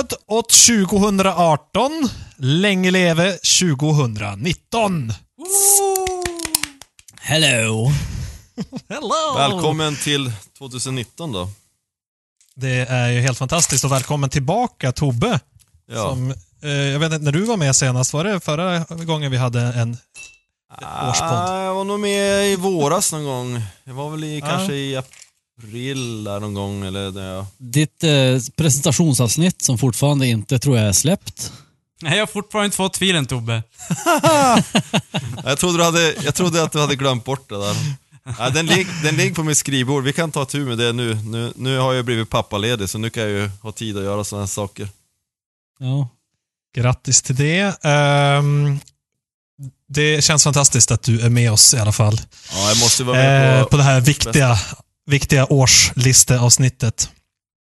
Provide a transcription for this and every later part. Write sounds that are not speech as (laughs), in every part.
Död åt 2018. Länge leve 2019. Hello! (laughs) Hello! Välkommen till 2019 då. Det är ju helt fantastiskt och välkommen tillbaka Tobbe. Ja. Som, eh, jag vet inte, när du var med senast, var det förra gången vi hade en årspodd? Ah, jag var nog med i våras någon gång. Jag var väl i, Ja. kanske i april där någon gång eller där jag... Ditt eh, presentationsavsnitt som fortfarande inte tror jag är släppt. Nej, jag har fortfarande inte fått filen Tobbe. (laughs) Jag trodde, du hade, jag trodde att du hade glömt bort det där. Ja, den, lig, den ligger på mitt skrivbord, vi kan ta tur med det nu. nu. Nu har jag blivit pappaledig så nu kan jag ju ha tid att göra sådana här saker. Ja. Grattis till det. Ehm, det känns fantastiskt att du är med oss i alla fall. Ja, jag måste vara med Eh, på... på det här viktiga, viktiga årslisteavsnittet.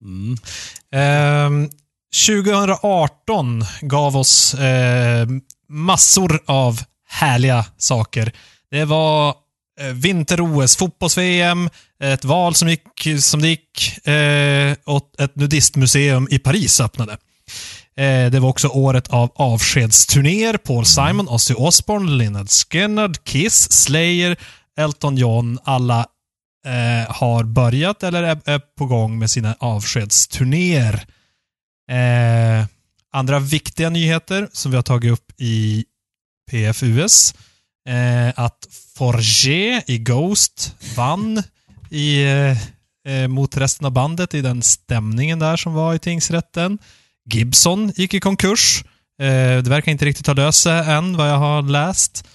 Mm. Ehm, 2018 gav oss eh, massor av härliga saker. Det var eh, vinter-OS, fotbolls-VM, ett val som gick som det gick eh, och ett nudistmuseum i Paris öppnade. Eh, det var också året av avskedsturnéer. Paul Simon, Ozzy Osbourne, Lynyrd Skynyrd, Kiss, Slayer, Elton John. Alla eh, har börjat eller är, är på gång med sina avskedsturnéer. Eh, andra viktiga nyheter som vi har tagit upp i PFUS. Eh, att Forge i Ghost vann i, eh, eh, mot resten av bandet i den stämningen där som var i tingsrätten. Gibson gick i konkurs. Eh, det verkar inte riktigt ha löst sig än vad jag har läst.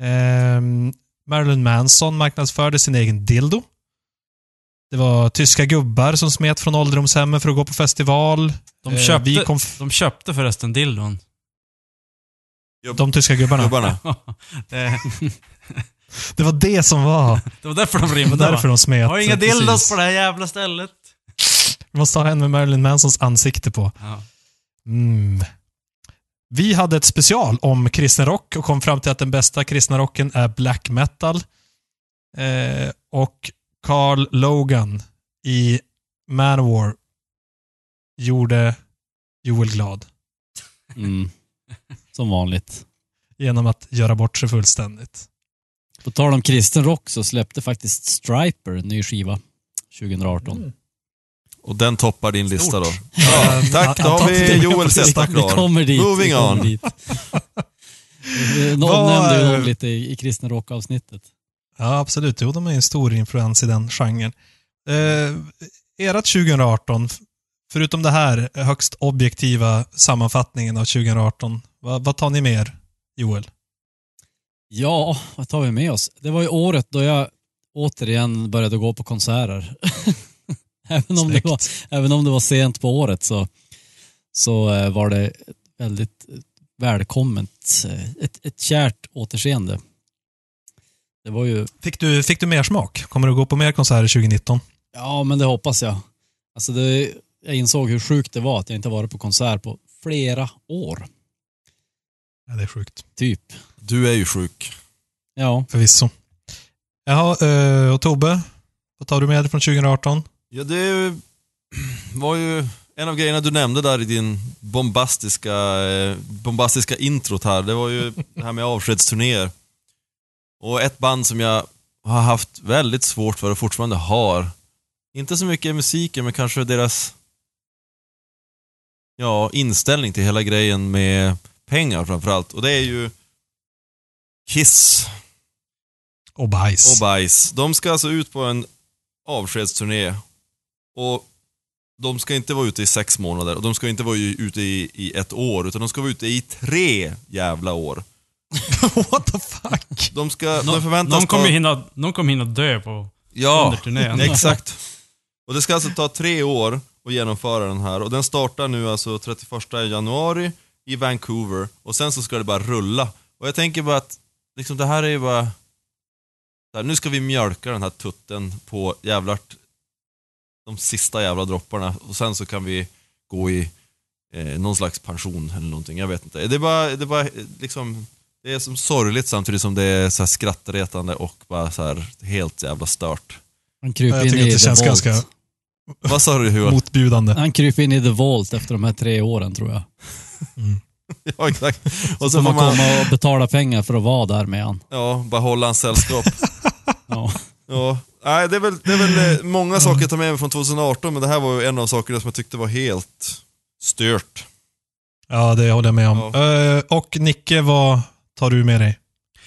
Eh, Eh, Marilyn Manson marknadsförde sin egen dildo. Det var tyska gubbar som smet från ålderdomshemmen för att gå på festival. De Eh, köpte, vi kom de köpte förresten dildon. de tyska gubbarna. Gubbarna. (laughs) det, (laughs) Det var det som var. det var därför de Det var därför va? de smet. Jag har inga Precis. dildos på det här jävla stället. Vi måste ha en med Marilyn Mansons ansikte på. Ja. Mm. Vi hade ett special om kristen rock och kom fram till att den bästa kristna rocken är black metal. Eh, och Carl Logan i Manowar gjorde Joel glad Mm. Som vanligt. genom att göra bort sig fullständigt. På tal om kristen rock så släppte faktiskt Striper en ny skiva 2018. Och den toppar din lista då. Stort. Ja, tack, då har vi Joels lista Vi klar. kommer dit. Moving on. Dit. (laughs) Vi Vad- omnämnde ju dem lite i, i kristen rock-avsnittet. Ja, absolut. Jo, de är en stor influens i den genren. Eh, ert 2018, f- förutom det här högst objektiva sammanfattningen av 2018, vad, vad tar ni med er, Joel? Ja, vad tar vi med oss? Det var ju året då jag återigen började gå på konserter. (laughs) (laughs) även, om det var, även om det var sent på året så, så eh, var det väldigt eh, välkommet, eh, ett, ett kärt återseende. Det var ju, Fick du, fick du mer smak? Kommer du gå på mer konserter 2019? ja men det hoppas jag. Alltså det, jag insåg hur sjukt det var att jag inte varit på konsert på flera år. Ja, det är sjukt. Typ. Du är ju sjuk. Ja, Förvisso. Jaha, och Tobbe? Vad tar du med dig från 2018? Ja, det (clears throat) var ju en av grejerna du nämnde där i din bombastiska, eh, bombastiska introt här. Det var ju (laughs) det här med avskedsturnéer. Och ett band som jag har haft väldigt svårt för och fortfarande har. Inte så mycket musiken, men kanske deras ja, inställning till hela grejen med pengar framförallt. Och det är ju Kiss Och bajs. och bajs. De ska alltså ut på en avskedsturné. Och de ska inte vara ute i sex månader och de ska inte vara ute i, i ett år, utan de ska vara ute i tre jävla år. (laughs) What the fuck? De ska, de förväntas någon, kommer ta- hinna, någon kommer hinna dö på Ja, under turnén. (laughs) exakt. Och det ska alltså ta tre år att genomföra den här och den startar nu alltså 31 januari i Vancouver och sen så ska det bara rulla. Och jag tänker bara att liksom det här är ju bara... här, nu ska vi mjölka den här tutten på jävlar de sista jävla dropparna och sen så kan vi gå i eh, någon slags pension eller någonting. Jag vet inte. Det är bara, det är bara eh, liksom... Det är som sorgligt samtidigt som det är så här skrattretande och bara så här helt jävla stört. Han kryper in i det känns Vault. ganska Vad sa du Hugo? motbjudande. Han kryper in i The Vault efter de här tre åren tror jag. (laughs) Ja, exakt. Och Och så så får man man komma och betala pengar för att vara där med han. ja, bara hålla hans sällskap. (laughs) Ja. Ja, nej, det är väl, det är väl eh, många saker att ta med mig från 2018, men det här var ju en av sakerna som jag tyckte var helt stört. Ja, det håller jag med om. Eh, och Nicke, vad tar du med dig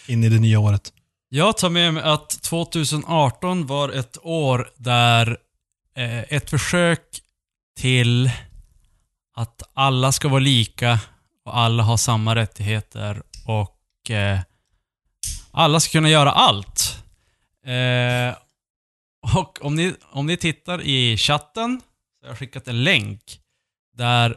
in i det nya året? Jag tar med mig att 2018 var ett år där eh, ett försök till att alla ska vara lika och alla har samma rättigheter och eh, alla ska kunna göra allt. Eh, och om ni, om ni tittar i chatten, så har jag skickat en länk där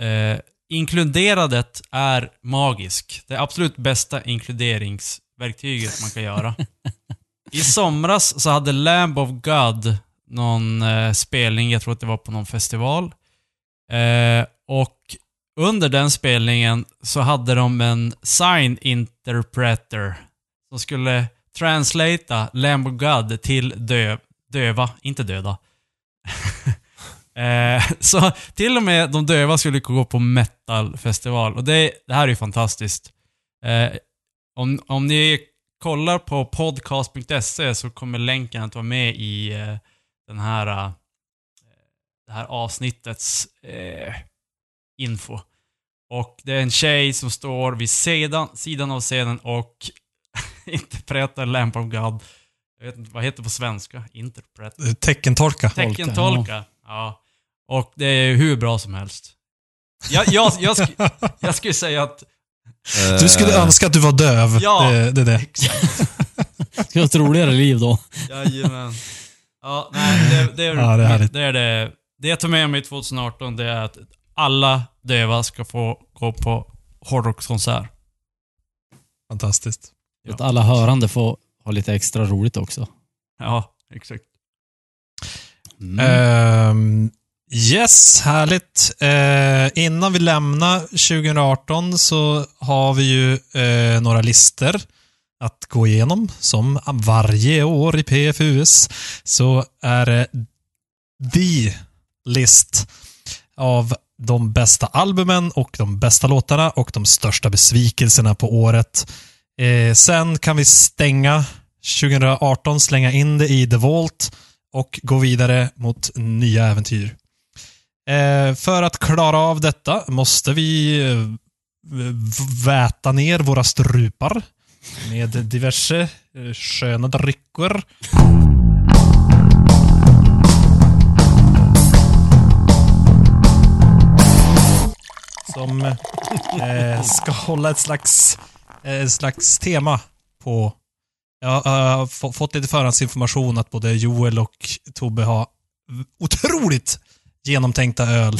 eh, inkluderandet är magisk. Det absolut bästa inkluderingsverktyget man kan göra. I somras så hade Lamb of God någon eh, spelning, jag tror att det var på någon festival. Eh, och under den spelningen så hade de en sign interpreter som skulle translata Lamb of God till dö, döva, inte döda. (laughs) eh, så till och med de döva skulle gå på metalfestival och det, det här är ju fantastiskt. Eh, om, om ni kollar på podcast.se så kommer länken att vara med i eh, den här, eh, det här avsnittets eh, info. Och det är en tjej som står vid sidan, sidan av scenen och (laughs) interpretar Lamp of God. Jag vet inte, vad heter det på svenska? Interpret. Eh, Teckentolka. Teckentolka. Ja. Och det är hur bra som helst. Jag, jag, jag, sk (laughs) jag skulle säga att... Du skulle Eh, önska att du var döv. Ja. Det, det är det. Exakt. (laughs) Ska ha ett roligare liv då. Jajamän. Ja, nej, det, det, är, Ja, det är det är det. Det jag tar med mig 2018, det är att alla döva ska få gå på hårdrockskonsert. Fantastiskt. Ja. Att alla hörande får ha lite extra roligt också. Ja, exakt. Mm. Ehm, yes, härligt. Eh, innan vi lämnar 2018 så har vi ju eh, några lister att gå igenom. Som varje år i PFUS så är det the list av de bästa albumen och de bästa låtarna och de största besvikelserna på året. Eh, sen kan vi stänga 2018, slänga in det i The Vault och gå vidare mot nya äventyr. Eh, för att klara av detta måste vi eh, väta ner våra strupar med diverse eh, sköna drycker. Som eh, ska hålla ett slags, eh, slags tema på jag har få- fått lite förhandsinformation att både Joel och Tobbe har otroligt genomtänkta öl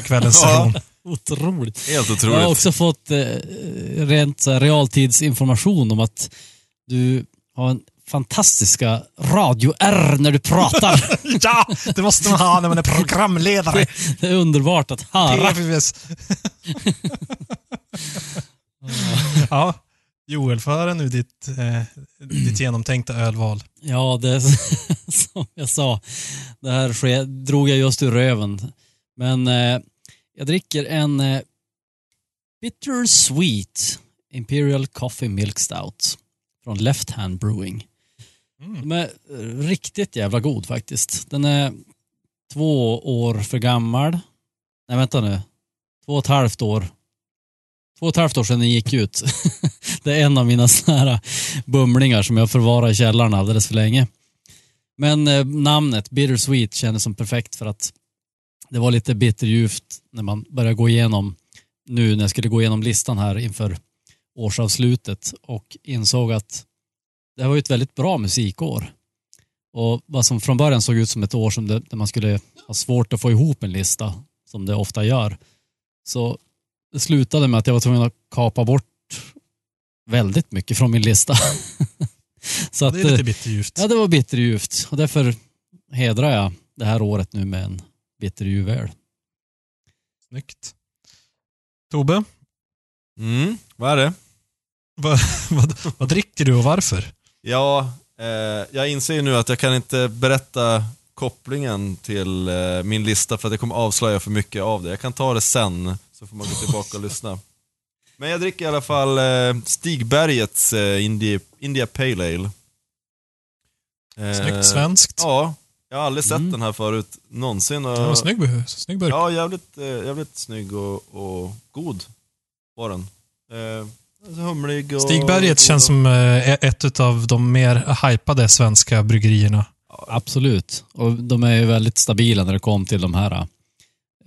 i kvällens (laughs) session. Otroligt. Helt Jag har otroligt. också fått eh, rent så här, realtidsinformation om att du har en fantastiska radio-R när du pratar. (laughs) Ja, det måste man ha när man är programledare. (laughs) det är underbart att höra. PFUS. ja, Joel, föra nu ditt, eh, ditt genomtänkta ölval. Ja, det (laughs) som jag sa. Det här drog jag just ur röven. Men eh, jag dricker en eh, Bitter Sweet Imperial Coffee Milk Stout från Left Hand Brewing. Mm. De är riktigt jävla god faktiskt. Den är två år för gammal. Nej, vänta nu. Två och ett halvt år. Två och ett halvt år sedan den gick ut. (laughs) det är en av mina såna här bumlingar som jag förvarar i källaren alldeles för länge. Men eh, namnet Bittersweet kändes som perfekt för att det var lite bitterljuvt när man började gå igenom nu när jag skulle gå igenom listan här inför årsavslutet och insåg att det var ju ett väldigt bra musikår. Och vad som från början såg ut som ett år som det, där man skulle ha svårt att få ihop en lista, som det ofta gör. Så det slutade med att jag var tvungen att kapa bort väldigt mycket från min lista. (laughs) Så att, Det är lite bitterljuvt. ja, det var bitterljuvt och därför hedrar jag det här året nu med en bitterljuv öl. Snyggt. Tobbe, Mm, vad är det? vad, (laughs) vad, vad dricker du och varför? Ja, eh, jag inser ju nu att jag kan inte berätta kopplingen till eh, min lista för att jag kommer avslöja för mycket av det. Jag kan ta det sen, så får man gå tillbaka och lyssna. Men jag dricker i alla fall eh, Stigbergets eh, Indie, India Pale Ale. Eh, Snyggt svenskt. Ja, jag har aldrig sett Mm. den här förut, någonsin. Och, Det var snygg, snygg burk. Ja, jävligt, eh, jävligt snygg och, och god var den. Eh, alltså humlig och... Stigberget känns och- som eh, ett av de mer hypade svenska bryggerierna. Absolut. Och de är ju väldigt stabila när det kom till de här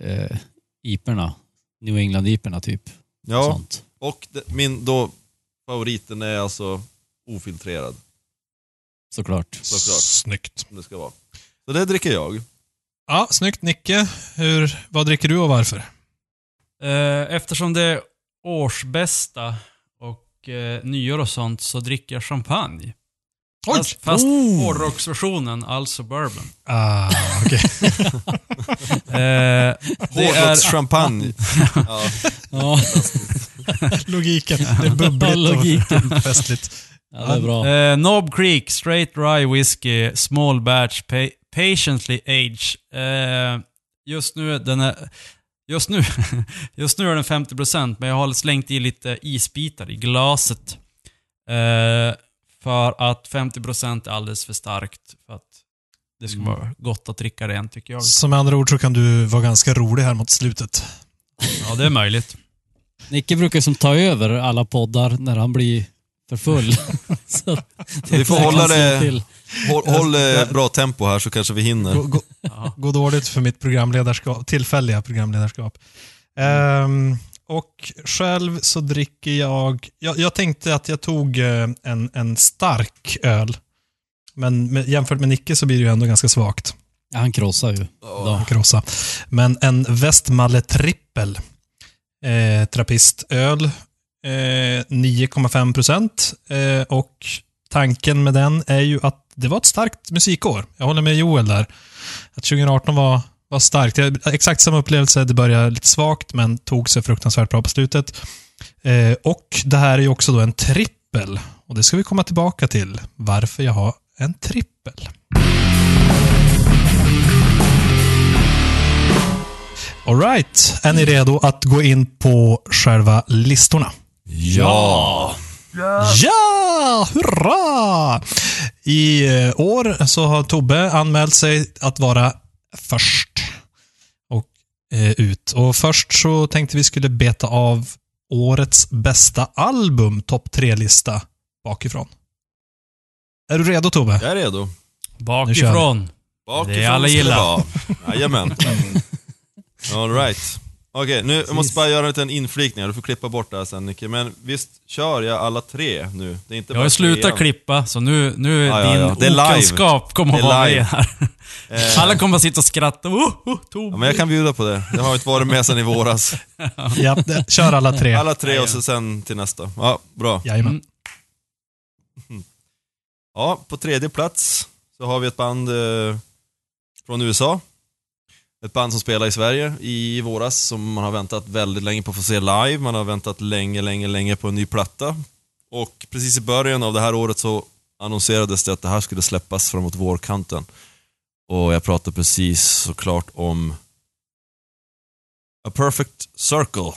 eh, iperna. New England-iperna typ. Ja, Sånt. och det, min då favoriten är alltså ofiltrerad, Såklart. såklart, Snyggt. som det ska vara. Så det dricker jag. Ja, snyggt Nicke. Hur, vad dricker du och varför? Eh, Eftersom det är årsbästa och eh, nyår och sånt så dricker jag champagne. Oj! Fast, fast Oh. hårdrocksversionen, alltså bourbon. Ah, okej. (laughs) Eh, det är... Hårdrockschampagne. (laughs) ja. Ja, Logiken. Det är bubbligt Logiken. och festligt. ja, det är bra. Eh, Knob Creek Straight Rye Whiskey Small Batch pa Patiently Age. Eh, just nu den är... Just nu, (laughs) just nu är den 50% men jag har slängt i lite isbitar i glaset. Eh, för att 50% är alldeles för starkt för att det ska Mm. vara gott att dricka rent tycker jag. Så med andra ord så kan du vara ganska rolig här mot slutet. Ja, det är möjligt. Nicke brukar som ta över alla poddar när han blir för full. (laughs) Vi får hålla det- till. Håll, håll eh, bra tempo här så kanske vi hinner. Gå, gå, Ja. gå dåligt för mitt programledarskap, tillfälliga programledarskap. Ehm, och själv så dricker jag, jag... Jag tänkte att jag tog eh, en, en stark öl. Men med, jämfört med Nicke så blir det ju ändå ganska svagt. Ja, han krossar ju. Ja. Krossa. Men en Westmalle Trippel. Eh, trappistöl. Eh, 9,5 procent. Eh, och tanken med den är ju att det var ett starkt musikår. Jag håller med Joel där. Att 2018 var, var starkt. Jag, exakt samma upplevelse. Det började lite svagt, men tog sig fruktansvärt bra på slutet. Eh, och det här är ju också då en trippel. Och det ska vi komma tillbaka till. Varför jag har en trippel. Alright, är ni redo att gå in på själva listorna? Ja! Ja, hurra! I eh, år så har Tobbe anmält sig att vara först och, eh, ut. Och först så tänkte vi skulle beta av årets bästa album, topp tre-lista bakifrån. Är du redo Tobbe? Jag är redo. Bakifrån. Bakifrån Det alla gillar. Jajamän. (laughs) All right. Okej, nu jag måste bara göra en liten inflikning. Du får klippa bort det här sen Nicke. Men visst kör jag alla tre nu? Det är inte Jag har slutat klippa, så nu, nu är Ja, ja, din ja. Det är live. okunskap kommer att Det är vara med här. Eh, Alla kommer att sitta och skratta. Oh, oh, Tobbe. ja, men jag kan bjuda på det. Jag har inte varit med sedan i våras. (laughs) Ja, det- kör alla tre. Alla tre och så sen till nästa. Ja, bra. Jajamän. Ja, på tredje plats så har vi ett band eh, från USA. Ett band som spelar i Sverige i våras som man har väntat väldigt länge på att få se live. Man har väntat länge, länge, länge på en ny platta. Och precis i början av det här året så annonserades det att det här skulle släppas framåt vårkanten. Och jag pratar precis såklart om A Perfect Circle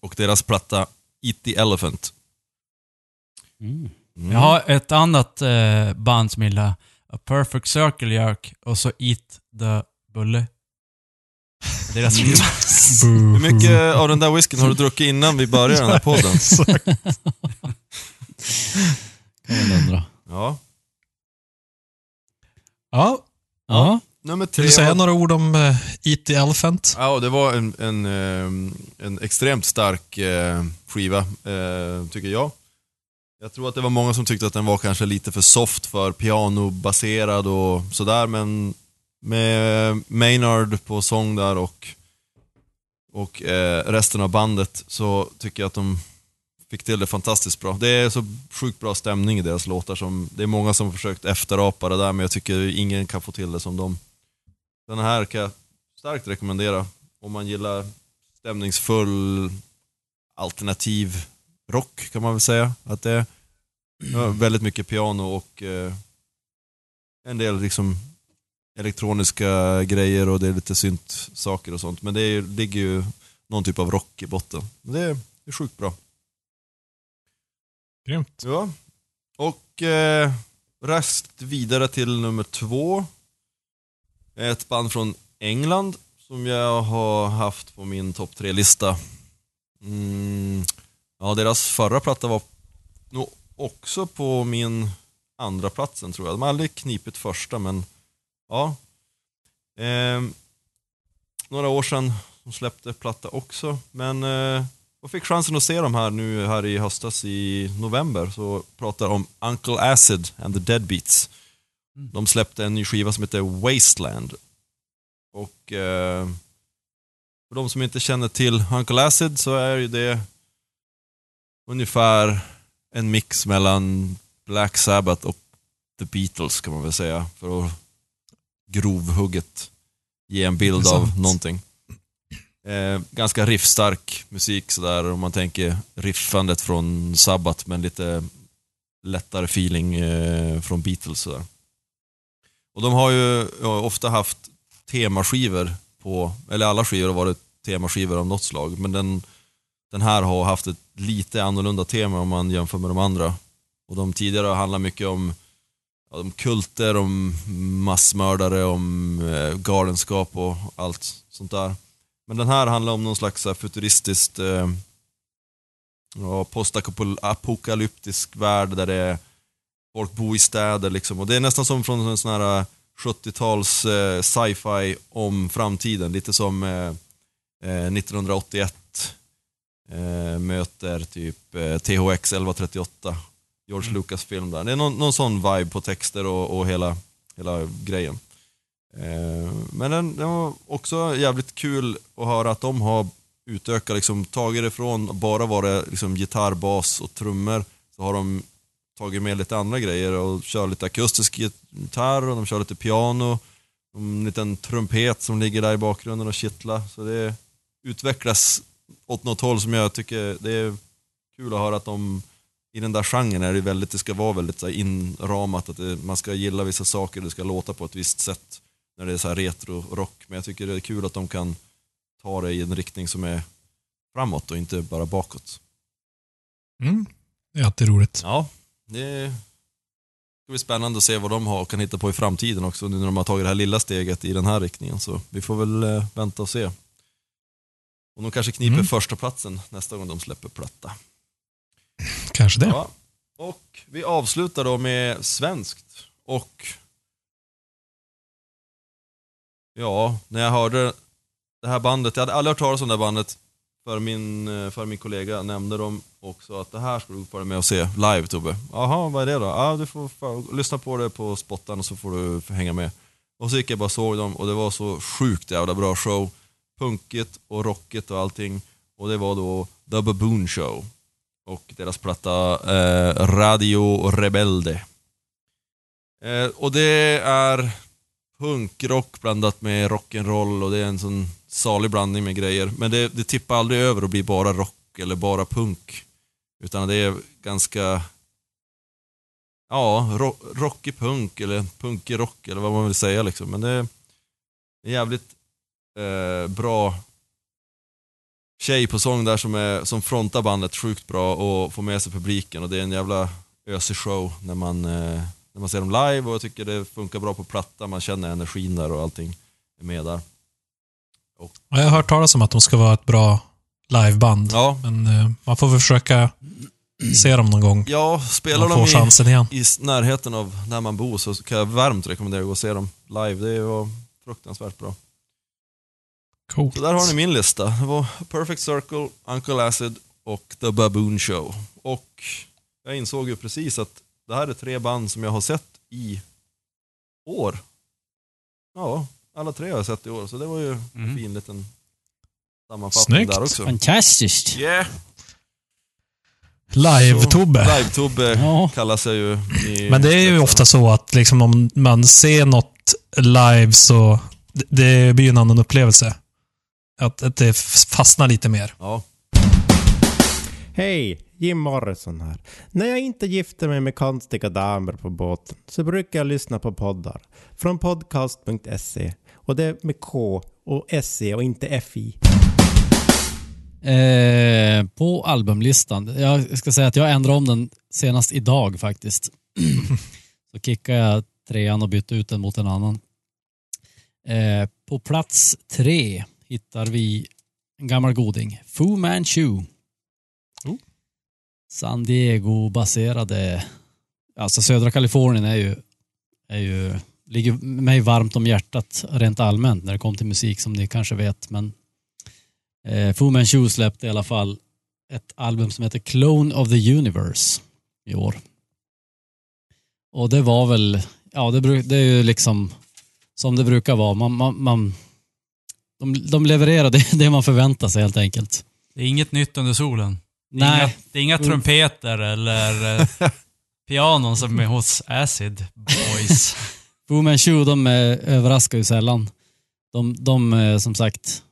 och deras platta Eat the Elephant. Mm. Mm. Jag har ett annat eh, band som gillar A Perfect Circle Jerk och så Eat the Bulle. Deras Hur mycket av den där whiskyn har du druckit innan vi började den här podden? (laughs) Kan man undra. Ja. Ja, Ja. Nummer vill tre. du säga några ord om uh, Eat the Elephant? Ja, det var en, en, eh, en extremt stark eh, skiva, eh, tycker jag. Jag tror att det var många som tyckte att den var kanske lite för soft för pianobaserad och sådär, men med Maynard på sång där och, och eh, resten av bandet så tycker jag att de fick till det fantastiskt bra. Det är så sjukt bra stämning i deras låtar. Som, det är många som har försökt efterapa det där, men jag tycker ingen kan få till det som dem. Den här kan jag starkt rekommendera om man gillar stämningsfull alternativ rock kan man väl säga. Att det är ja, väldigt mycket piano och eh, en del liksom elektroniska grejer och det är lite synt-saker och sånt. Men det är, ligger ju någon typ av rock i botten. Men det är, det är sjukt bra. Grymt. Ja. Och eh, raskt vidare till nummer två. Ett band från England som jag har haft på min topp tre-lista. Mm, ja, deras förra platta var nog också på min andra platsen tror jag. De har aldrig knipit första, men ja. Eh, några år sedan de släppte platta också, men eh, jag fick chansen att se dem här nu här i höstas i november, så pratar om Uncle Acid and the Deadbeats. De släppte en ny skiva som heter Wasteland. Och eh, för de som inte känner till Uncle Acid så är ju det ungefär en mix mellan Black Sabbath och The Beatles kan man väl säga. För att grovhugget ge en bild av någonting. Eh, ganska riffstark musik sådär om man tänker riffandet från Sabbath men lite lättare feeling eh, från Beatles sådär. Och de har ju ja, ofta haft temaskivor på, eller alla skivor har varit temaskivor av något slag, men den, den här har haft ett lite annorlunda tema om man jämför med de andra. Och de tidigare har handlat mycket om, ja, om kulter, om massmördare, om eh, galenskap och allt sånt där. Men den här handlar om någon slags här, futuristiskt eh, ja, postapokalyptisk värld där det är, folk bor i städer liksom. Och det är nästan som från en sån här 70-tals eh, sci-fi om framtiden. Lite som eh, eh, 1981 eh, möter typ eh, THX 1138. George Lucas film där. Det är någon, någon sån vibe på texter och, och hela, hela grejen. Eh, men den, den var också jävligt kul att höra att de har utökat, liksom, tagit det från bara vara liksom, gitarr, bas och trummor så har de tagit med lite andra grejer och kör lite akustisk gitarr och de kör lite piano. En liten trumpet som ligger där i bakgrunden och kittlar. Så det utvecklas åt något håll som jag tycker det är kul att höra att de i den där genren är det väldigt, det ska vara väldigt inramat, att det, man ska gilla vissa saker, det ska låta på ett visst sätt när det är så här retro-rock. Men jag tycker det är kul att de kan ta det i en riktning som är framåt och inte bara bakåt. Mm. Det är alltid roligt. Ja, det ska bli spännande att se vad de har kan hitta på i framtiden också nu när de har tagit det här lilla steget i den här riktningen. Så vi får väl eh, vänta och se. Och de kanske kniper Mm. första platsen nästa gång de släpper platta. Kanske det. Ja. Och vi avslutar då med svenskt. Och ja, när jag hörde det här bandet, jag hade aldrig hört talas om det här bandet för min, eh, för min kollega nämnde de också att det här ska du följa med och se live Tobbe. Jaha, vad är det då? Ja, du får lyssna på det på spottan och så får du hänga med. Och så gick jag bara och såg dem och det var så sjukt jävla bra show. Punkigt och rockigt och allting. Och det var då The Baboon Show och deras platta eh, Radio Rebelde. Eh, och det är punkrock blandat med rock'n'roll och det är en sån salig blandning med grejer. Men det, det tippar aldrig över och blir bara rock eller bara punk. Utan det är ganska ja, ro, rockig punk eller punkig rock eller vad man vill säga liksom. Men det är en jävligt eh, bra tjej på sång där som, är, som frontar bandet sjukt bra och får med sig publiken och det är en jävla ösig show när man, eh, när man ser dem live och jag tycker det funkar bra på platta, man känner energin där och allting är med där. Och jag har hört talas om att de ska vara ett bra liveband. Ja, Men eh, man får väl försöka se dem någon gång. ja spelar de i, i närheten av där man bor så kan jag varmt rekommendera att gå och se dem live. Det var fruktansvärt bra. Coolt. Så där har ni min lista. Det var Perfect Circle, Uncle Acid och The Baboon Show. Och jag insåg ju precis att det här är tre band som jag har sett i år. Ja, alla tre har jag sett i år, så det var ju en Mm. fin liten sammanfattning Snyggt. där också. Fantastiskt. Yeah! Live-Tobbe. Live-Tobbe Ja. kallas jag ju. I Men det är ju ofta så att liksom om man ser något live så det, det blir ju en annan upplevelse. Att, att det fastnar lite mer. Ja. Hej, Jim Morrison här. När jag inte gifter mig med konstiga damer på båten så brukar jag lyssna på poddar. Från podcast.se. Och det är med K och SE och inte FI. Eh, på albumlistan. Jag ska säga att jag ändrade om den senast idag faktiskt. (clears throat) Så kickade jag trean och bytte ut den mot en annan. Eh, på plats tre hittar vi en gammal goding. Fu Manchu. Oh. San Diego-baserade... Alltså södra Kalifornien är ju, är ju... Ligger mig varmt om hjärtat rent allmänt när det kommer till musik som ni kanske vet. Men Eh, Fu Manchu släppte i alla fall ett album som heter Clone of the Universe i år. Och det var väl, ja det, det är ju liksom som det brukar vara. Man, man, man, de, de levererar det, (laughs) det man förväntar sig helt enkelt. Det är inget nytt under solen. Det är Nej. Inga, det är inga trumpeter eller eh, (laughs) pianon som är hos Acid Boys. (laughs) Fu Manchu de eh, överraskar ju sällan. De, de eh, som sagt,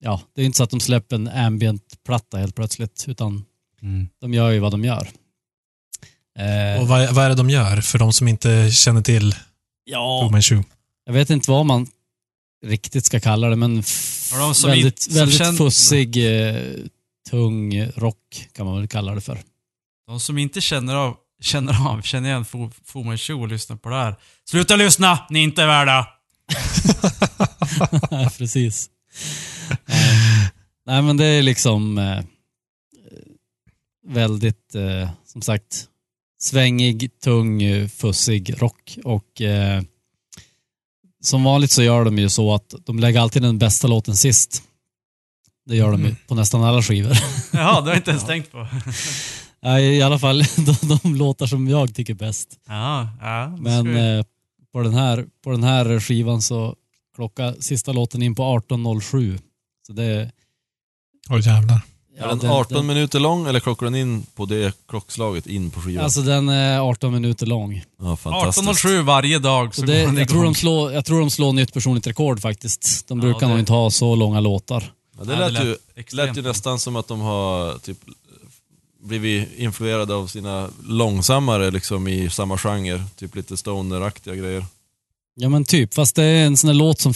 ja det är inte så att de släpper en ambient-platta helt plötsligt utan Mm. de gör ju vad de gör. Eh, Och vad, vad är det de gör för de som inte känner till ja, Fu Manchu? Jag vet inte vad man riktigt ska kalla det, men väldigt, väldigt känner- fussig, eh, tung rock kan man väl kalla det för. De som inte känner av, känner av, känner igen Fu Manchu och lyssnar på det här. Sluta lyssna! Ni är inte värda! (laughs) Precis. Eh, nej, men det är liksom eh, väldigt, eh, som sagt, svängig, tung, fussig rock. Och eh, som vanligt så gör de ju så att de lägger alltid den bästa låten sist. Det gör de ju Mm. på nästan alla skivor. (laughs) Jaha, det har jag inte ens tänkt på. (laughs) Nej, I alla fall (laughs) de, de låtar som jag tycker bäst. Ja, ja. Men eh, på, den här, på den här skivan så klocka sista låten in på 18.07. Så det... Åh jävlar. ja, är den den- 18 den- minuter lång eller klockar den in på det klockslaget in på skivan? Alltså den är 18 minuter lång. ja, fantastiskt. 18.07 varje dag så, Så det, går den jag, tror de slår, jag tror de slår nytt personligt rekord faktiskt. De Ja, brukar det- nog inte ha så långa låtar. Ja, det Ja, det lät, ju, lät ju nästan som att de har typ blivit influerade av sina långsammare liksom i samma genre. Typ lite stoner-aktiga grejer. Ja men typ, fast det är en sån här låt som,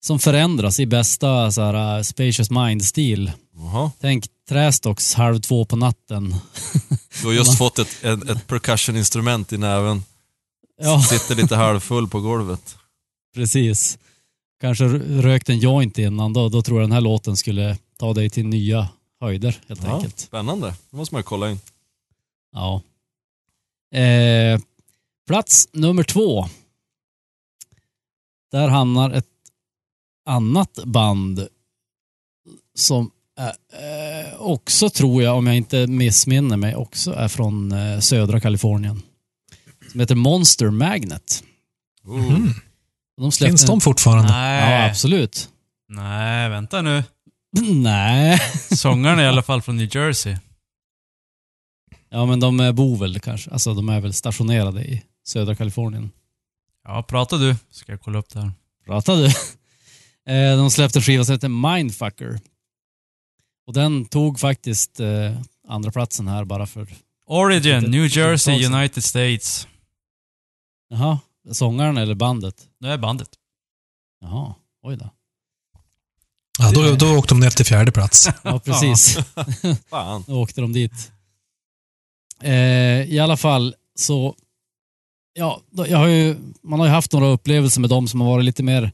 som förändras i bästa så här, uh, Spacious Mind-stil. Tänk Trästocks halv två på natten. Du har just (laughs) fått ett, ett, ett percussion-instrument i näven. Ja, Sitter lite halvfull på golvet. precis. Kanske rökt en joint innan, då, då tror jag den här låten skulle ta dig till nya höjder helt Ja, enkelt. spännande. Det måste man ju kolla in. Ja. Eh, plats nummer två. Där hamnar ett annat band som är, eh, också tror jag, om jag inte missminner mig, också är från eh, södra Kalifornien. Som heter Monster Magnet. Mm. De Finns de fortfarande? Nej. Ja, absolut. Nej, vänta nu. (laughs) Nej. Sångaren är i alla fall från New Jersey. Ja, men de bor väl kanske, alltså de är väl stationerade i södra Kalifornien. Ja, prata du. Ska jag kolla upp det här. Pratar du? (laughs) Eh, De släppte en skiva som heter Mindfucker. Och den tog faktiskt eh, andra platsen här bara för... Origin, New Jersey. United States. Jaha, sångaren eller bandet? Det är bandet. Jaha, oj då. Ja, då, då åkte de ner till fjärde plats. (laughs) Ja, precis. (laughs) Fan. Då åkte de dit. Eh, I alla fall så... Ja, då- jag har ju, man har ju haft några upplevelser med dem som har varit lite mer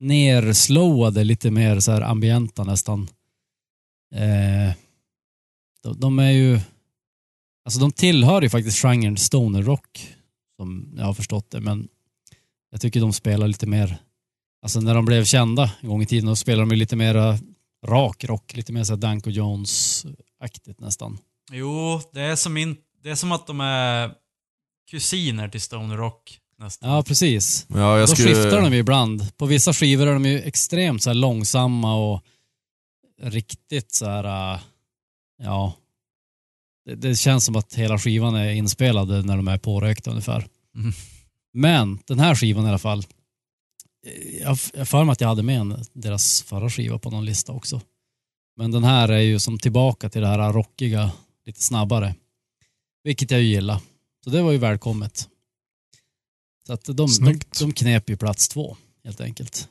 nerslowade, lite mer så här ambienta nästan. Eh, de, de är ju... Alltså de tillhör ju faktiskt genren stoner rock, som jag har förstått det, men jag tycker de spelar lite mer... Alltså när de blev kända en gång i tiden, då spelade de ju lite mer rak rock, lite mer så Danko Jones-aktigt nästan. Jo, det är som min... det är som att de är kusiner till Stone Rock nästan. Ja, precis. Ja, jag Då skulle... skiftar de ju ibland. På vissa skivor är de ju extremt så här långsamma och riktigt så här, äh, ja. Det, känns som att hela skivan är inspelad när de är pårökta ungefär. Mm. Men den här skivan i alla fall, eh, jag har för mig att jag hade med en, deras förra skiva på någon lista också. Men den här är ju som tillbaka till det här rockiga, lite snabbare. Vilket jag ju gillar. Så det var ju välkommet. Så att de, de, Snyggt. de knep ju plats två, helt enkelt.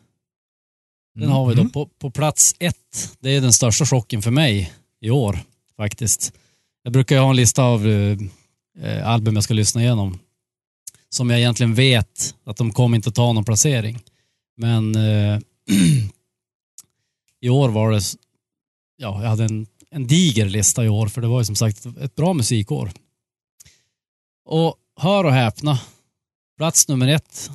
Den har vi då Mm. på, på plats ett. Det är den största chocken för mig i år, faktiskt. Jag brukar ju ha en lista av eh, album jag ska lyssna igenom. Som jag egentligen vet att de kommer inte ta någon placering. Men eh, (clears throat) i år var det, ja, jag hade en, en diger lista i år, för det var ju som sagt ett bra musikår. Och hör och häpna, plats nummer ett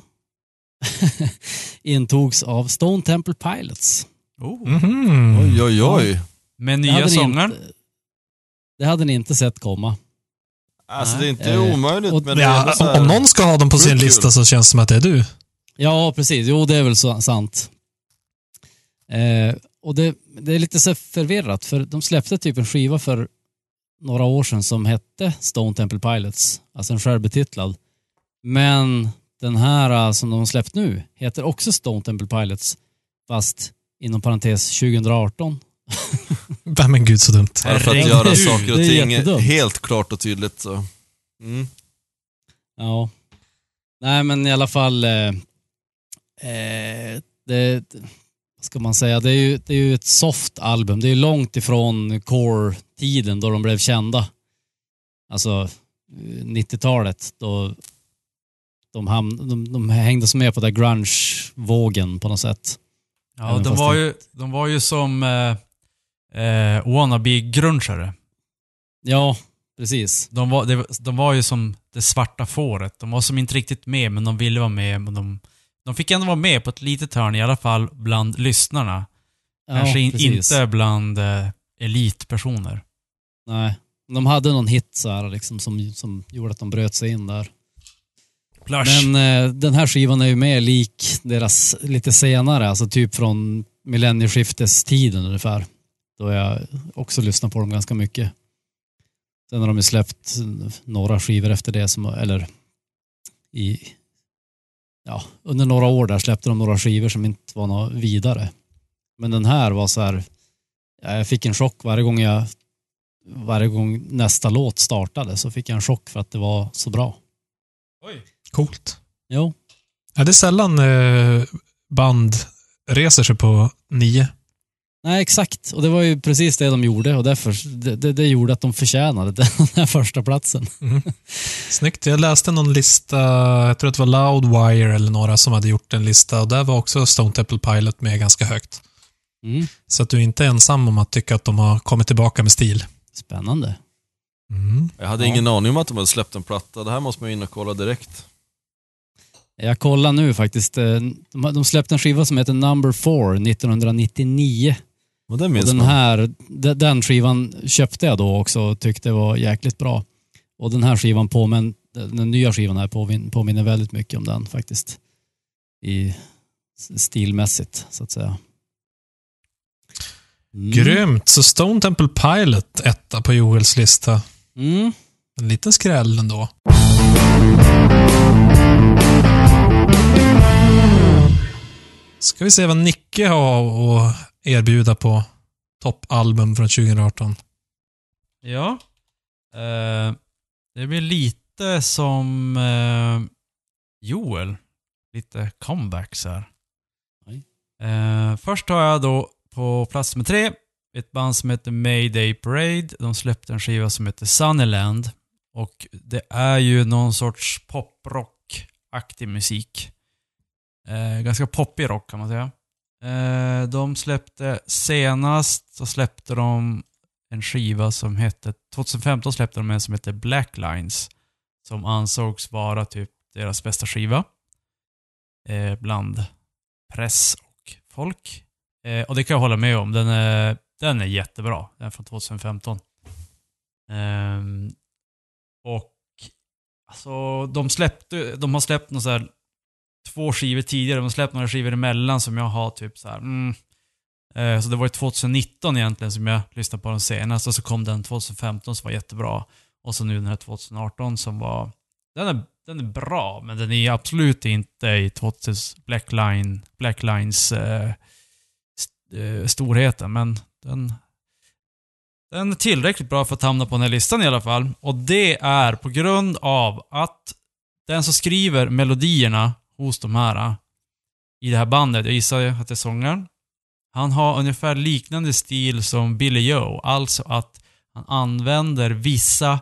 (laughs) intogs av Stone Temple Pilots. Oh. Mhm. Oj, oj, oj. Med nya sångaren. inte- Det hade ni inte sett komma. Alltså Nej. det är inte Eh, omöjligt, och- men Ja, här... om någon ska ha dem på sin kul. lista så känns det som att det är du. Ja, precis. Jo, det är väl så, sant. Eh, och det, det är lite så förvirrat, för de släppte typ en skiva för några år sedan som hette Stone Temple Pilots, alltså en självbetitlad. Men den här eh, som de har släppt nu heter också Stone Temple Pilots, fast inom parentes 2018. (laughs) Nej, Men gud så dumt. Bara för att göra saker och ting helt klart och tydligt. Så. Mm. Ja. Nej, men i alla fall. Eh, eh, det, vad ska man säga? Det är, ju, det är ju ett soft album. Det är långt ifrån core-tiden då de blev kända. Alltså eh, 90-talet då de, ham, de, de hängde som med på den grunge-vågen på något sätt. Ja, Även de var, det- ju, de var ju som eh, eh, wannabe-grunchare. Ja, precis. De var, de, de var ju som det svarta fåret. De var som inte riktigt med, men de ville vara med. Men de, de fick ändå vara med på ett litet hörn, i alla fall bland lyssnarna. Ja, Kanske in, inte bland eh, elitpersoner. Nej. De hade någon hit så här, liksom, som, som gjorde att de bröt sig in där. Plush. Men eh, den här skivan är ju mer lik deras lite senare, alltså typ från millennieskiftestiden ungefär. Då jag också lyssnade på dem ganska mycket. Sen har de ju släppt några skivor efter det, som, eller i, ja, under några år där släppte de några skivor som inte var något vidare. Men den här var så här, ja, jag fick en chock varje gång jag, varje gång nästa låt startade så fick jag en chock för att det var så bra. Oj. Coolt. Jo, Ja, det är sällan eh, band reser sig på nio. Nej, exakt. Och det var ju precis det de gjorde och därför, det, det, det gjorde att de förtjänade (laughs) den här första platsen. Snyggt. Jag läste någon lista, jag tror att det var Loudwire eller några som hade gjort en lista och där var också Stone Temple Pilot med ganska högt. Mm. Så att du är inte ensam om att tycka att de har kommit tillbaka med stil. Spännande. Mm. Jag hade Ja. ingen aning om att de hade släppt en platta. Det här måste man ju in och kolla direkt. Jag kollar nu faktiskt. eh, De, de släppte en skiva som heter Number Four 1999. Och den Och den här, de- den skivan köpte jag då också och tyckte var jäkligt bra. Och den här skivan påmin, den nya skivan här påmin, påminner väldigt mycket om den faktiskt. I stilmässigt så att säga. Mm. Grymt. Så Stone Temple Pilot, etta på Joels lista. Mm. En liten skräll ändå. Ska vi se vad Nicke har att erbjuda på toppalbum från 2018. Ja. Eh, det blir lite som eh, Joel. Lite comebacks här. Eh, först har jag då på plats nummer tre ett band som heter Mayday Parade. De släppte en skiva som heter Sunnyland. Och det är ju någon sorts poprock-aktig musik. Eh, ganska poppig rock kan man säga. Eh, de släppte senast, så släppte de en skiva som hette, 2015 släppte de en som hette Black Lines. Som ansågs vara typ deras bästa skiva. Eh, bland press och folk. Eh, och det kan jag hålla med om. Den är, den är jättebra. Den är från 2015. Eh, Och alltså, de släppte, de har släppt någon så här, två skivor tidigare, de har släppt några skivor emellan som jag har typ så här, mm. eh, Så det var ju 2019 egentligen som jag lyssnade på den senast och så kom den 2015 som var jättebra. Och så nu den här 2018 som var, den är, den är bra, men den är absolut inte i 2000 Blackline, Blacklines eh, st- eh, storheten. Men den, den är tillräckligt bra för att hamna på den här listan i alla fall. Och det är på grund av att den som skriver melodierna hos de här eh, i det här bandet, jag gissar att det är sångaren. Han har ungefär liknande stil som Billy Joe. Alltså att han använder vissa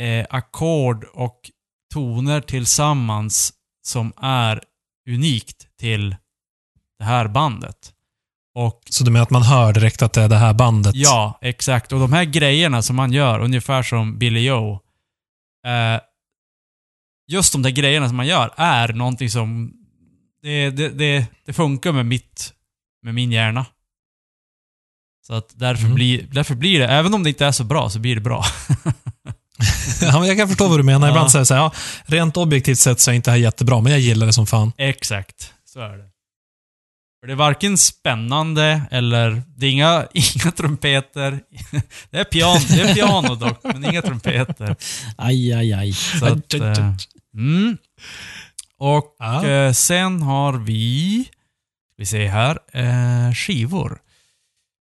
eh, ackord och toner tillsammans som är unikt till det här bandet. Och Så du menar att man hör direkt att det är det här bandet? Ja, exakt. Och de här grejerna som man gör, ungefär som Billy Joe. Eh, just de där grejerna som man gör är någonting som... Det, det, det, det funkar med mitt... Med min hjärna. Så att därför, Mm. blir, därför blir det, även om det inte är så bra, så blir det bra. (laughs) Ja, men jag kan förstå vad du menar. Ja. Ibland säger jag så här, ja, rent objektivt sett så är inte det här jättebra, men jag gillar det som fan. Exakt, så är det. För det är varken spännande eller... Det är inga, (laughs) inga trumpeter. Det är, pian, det är piano dock, men inga trumpeter. Aj, aj, aj. Så att, eh, mm. Och Ja. eh, sen har vi, vi ser här, eh, skivor.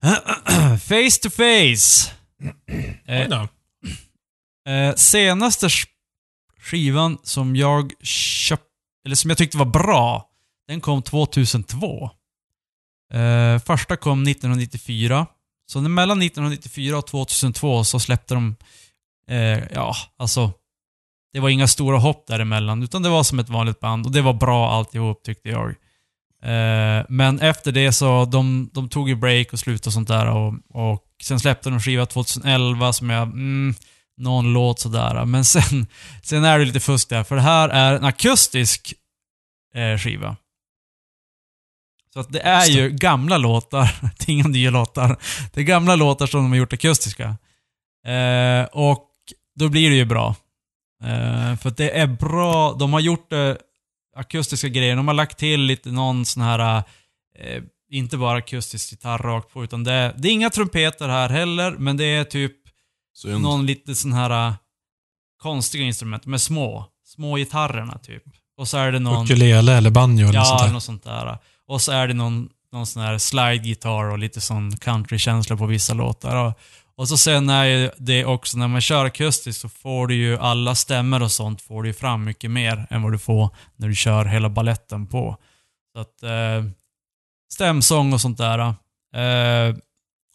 (clears throat) face to face. Eh, eh, senaste sk- skivan som jag köpte, eller som jag tyckte var bra, den kom 2002. Eh, första kom 1994. Så mellan 1994 och 2002 så släppte de, eh, ja, alltså det var inga stora hopp däremellan, utan det var som ett vanligt band och det var bra alltihop tyckte jag. Eh, men efter det så, de, de tog ju break och slut och sånt där och, och sen släppte de skiva 2011 som jag, mm, någon låt sådär. Men sen, sen är det lite fusk där, för det här är en akustisk eh, skiva. Så att det är ju gamla låtar, (laughs) det är inga nya låtar. Det är gamla låtar som de har gjort akustiska. Eh, och då blir det ju bra. Eh, för att det är bra, de har gjort eh, akustiska grejer. De har lagt till lite någon sån här, eh, inte bara akustisk gitarr rakt på, utan det, det är inga trumpeter här heller, men det är typ Synd. någon lite sån här konstiga instrument, med små, små gitarrerna typ. Och så är det någon... Ukulele eller banjo eller Ja, sånt där. något sånt där. Och så är det någon, någon sån här slide-gitarr och lite sån country-känsla på vissa låtar. Och, och så sen är ju det också, när man kör akustiskt så får du ju alla stämmor och sånt får du ju fram mycket mer än vad du får när du kör hela balletten på. Så att, eh, stämsång och sånt där. Eh,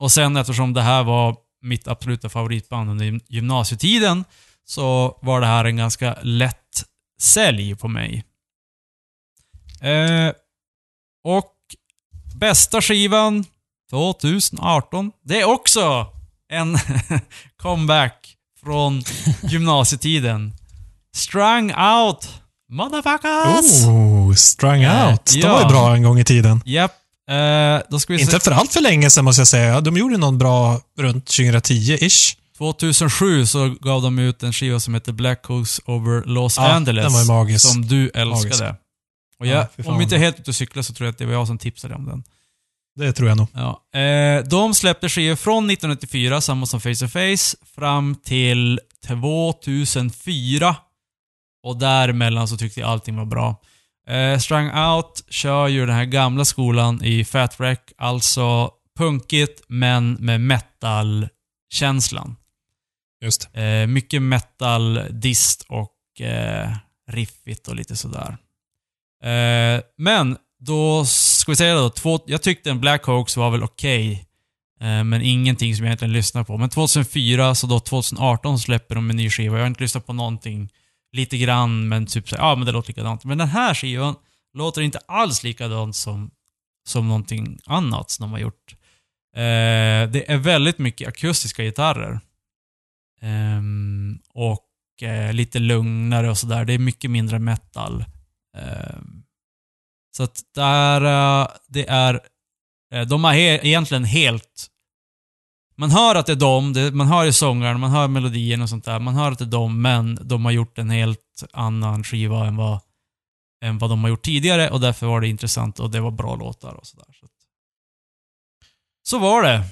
och sen eftersom det här var mitt absoluta favoritband under gymnasietiden så var det här en ganska lätt sälj på mig. Eh, och bästa skivan 2018, det är också en (laughs) comeback från gymnasietiden. Strung out, motherfuckers! Oh, Strung Eh, Out. De ja. var ju bra en gång i tiden. Japp. Vi Inte för allt för länge sedan måste jag säga. De gjorde någon bra runt 2010-ish. 2007 så gav de ut en skiva som heter Black Hooks over Los Ja, Angeles. den var ju magisk. Som du älskade. Och jag, Ja, om jag inte vad helt ute och cyklar så tror jag att det var jag som tipsade om den. Det tror jag nog. Ja. Eh, de släppte skivor från 1994, samma som Face to Face, fram till 2004. Och däremellan så tyckte jag allting var bra. Eh, Strung Out kör ju den här gamla skolan i Fat Wreck, alltså punkigt men med metal-känslan. Just. Eh, mycket metal, dist och eh, riffigt och lite sådär. Eh, men då ska vi säga då, två, jag tyckte en Black Hawks var väl okej. eh, men ingenting som jag egentligen lyssnar på. Men 2004, så då 2018 släpper de en ny skiva. Jag har inte lyssnat på någonting. Lite grann, men typ så, ja men det låter likadant. Men den här skivan låter inte alls likadant som, som någonting annat som de har gjort. Eh, det är väldigt mycket akustiska gitarrer. Eh, och eh, lite lugnare och sådär. Det är mycket mindre metal. Ehm, så att där, eh, det är... eh, de har he egentligen helt Man hör att det är det, man hör i sångaren, man hör melodien och sånt där. Man hör att det är dem, men de har gjort en helt annan skiva än vad, än vad de har gjort tidigare och därför var det intressant och det var bra låtar och sådär. Så, så var det.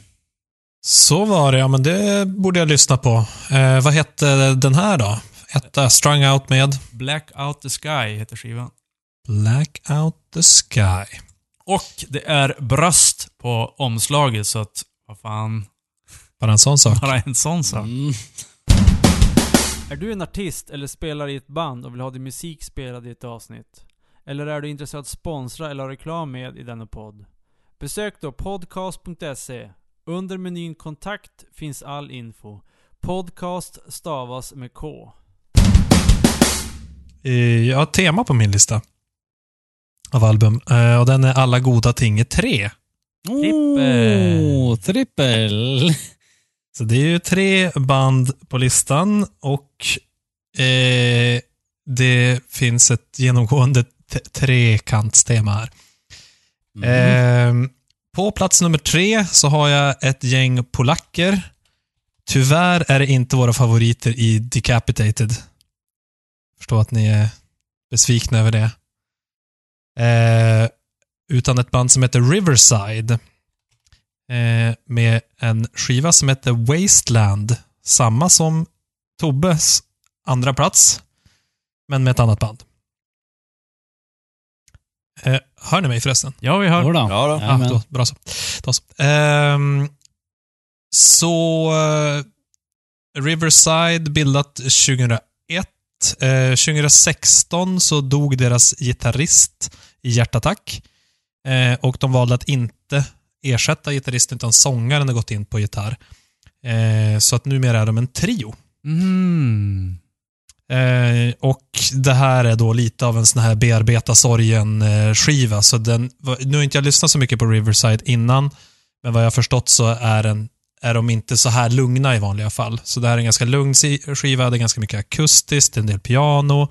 Så var det, ja men det borde jag lyssna på. Eh, vad hette den här då? Etta, Strung Out med Black Out the Sky heter skivan. Black Out the Sky. Och det är bröst på omslaget så att, vad fan, Bara en sån sak. bara en sån sak. Mm. Är du en artist eller spelar i ett band och vill ha din musik spelad i ett avsnitt? Eller är du intresserad av att sponsra eller ha reklam med i denna podd? Besök då podcast.se. Under menyn kontakt finns all info. Podcast stavas med K. Eh, Jag har ett tema på min lista. Av album. Eh, Och den är Alla goda ting är tre. Oh, trippel. (laughs) Så det är ju tre band på listan och eh, det finns ett genomgående trekantstema här. Mm. Eh, på plats nummer tre så har jag ett gäng polacker. Tyvärr är det inte våra favoriter i Decapitated. Förstår att ni är besvikna över det. Eh, utan ett band som heter Riverside. Eh, med en skiva som heter Wasteland. Samma som Tobbes andra plats. Men med ett annat band. Eh, hör ni mig förresten? Ja, vi hör. Jodå. Ja då. Ja, Jajamän. då, bra så. Då så. Ehm, så eh, Riverside bildat 2001. Eh, 2016 så dog deras gitarrist i hjärtattack. Eh, och de valde att inte ersätta gitarristen utan sångaren har gått in på gitarr. Eh, så att numera är de en trio. Mm. Eh, och det här är då lite av en sån här bearbeta sorgen-skiva. Så den, nu har inte jag lyssnat så mycket på Riverside innan, men vad jag har förstått så är, den, är de inte så här lugna i vanliga fall. Så det här är en ganska lugn skiva, det är ganska mycket akustiskt, en del piano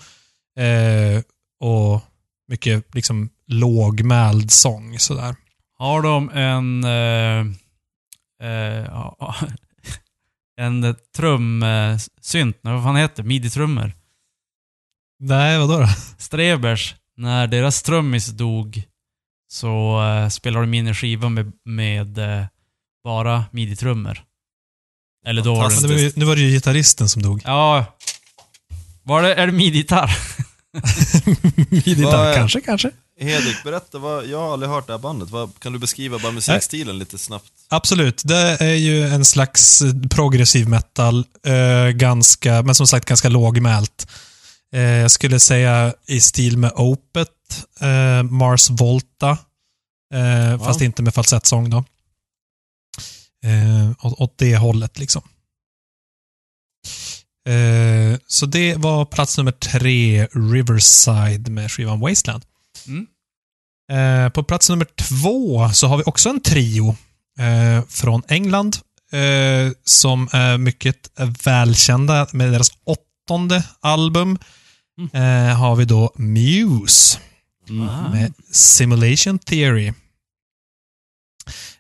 eh, och mycket liksom lågmäld sång sådär. Har de en... Eh, eh, (laughs) en trumsynt, vad fan heter? Midi-trummor. Nej, vadå då? (laughs) Strebers, när deras trummis dog så eh, spelade de in en skiva med, med eh, bara midi-trummor. Eller då var det... nu var det ju gitarristen som dog. Ja. Var det, är det midi-gitarr? (laughs) Gitarr, Vad är- kanske, kanske. Hedvig, berätta, vad, jag har aldrig hört det här bandet. Vad, kan du beskriva bara musikstilen lite snabbt? Absolut. Det är ju en slags progressiv metal. Eh, ganska, men som sagt ganska lågmält. Eh, jag skulle säga i stil med Opet, eh, Mars Volta. Eh, Fast inte med falsettsång då. Eh, åt, åt det hållet liksom. Eh, så det var plats nummer tre, Riverside med skivan Wasteland. Mm. Eh, på plats nummer två så har vi också en trio eh, från England eh, som är mycket välkända med deras åttonde album. Eh, har vi då Muse Mm. Med Simulation Theory.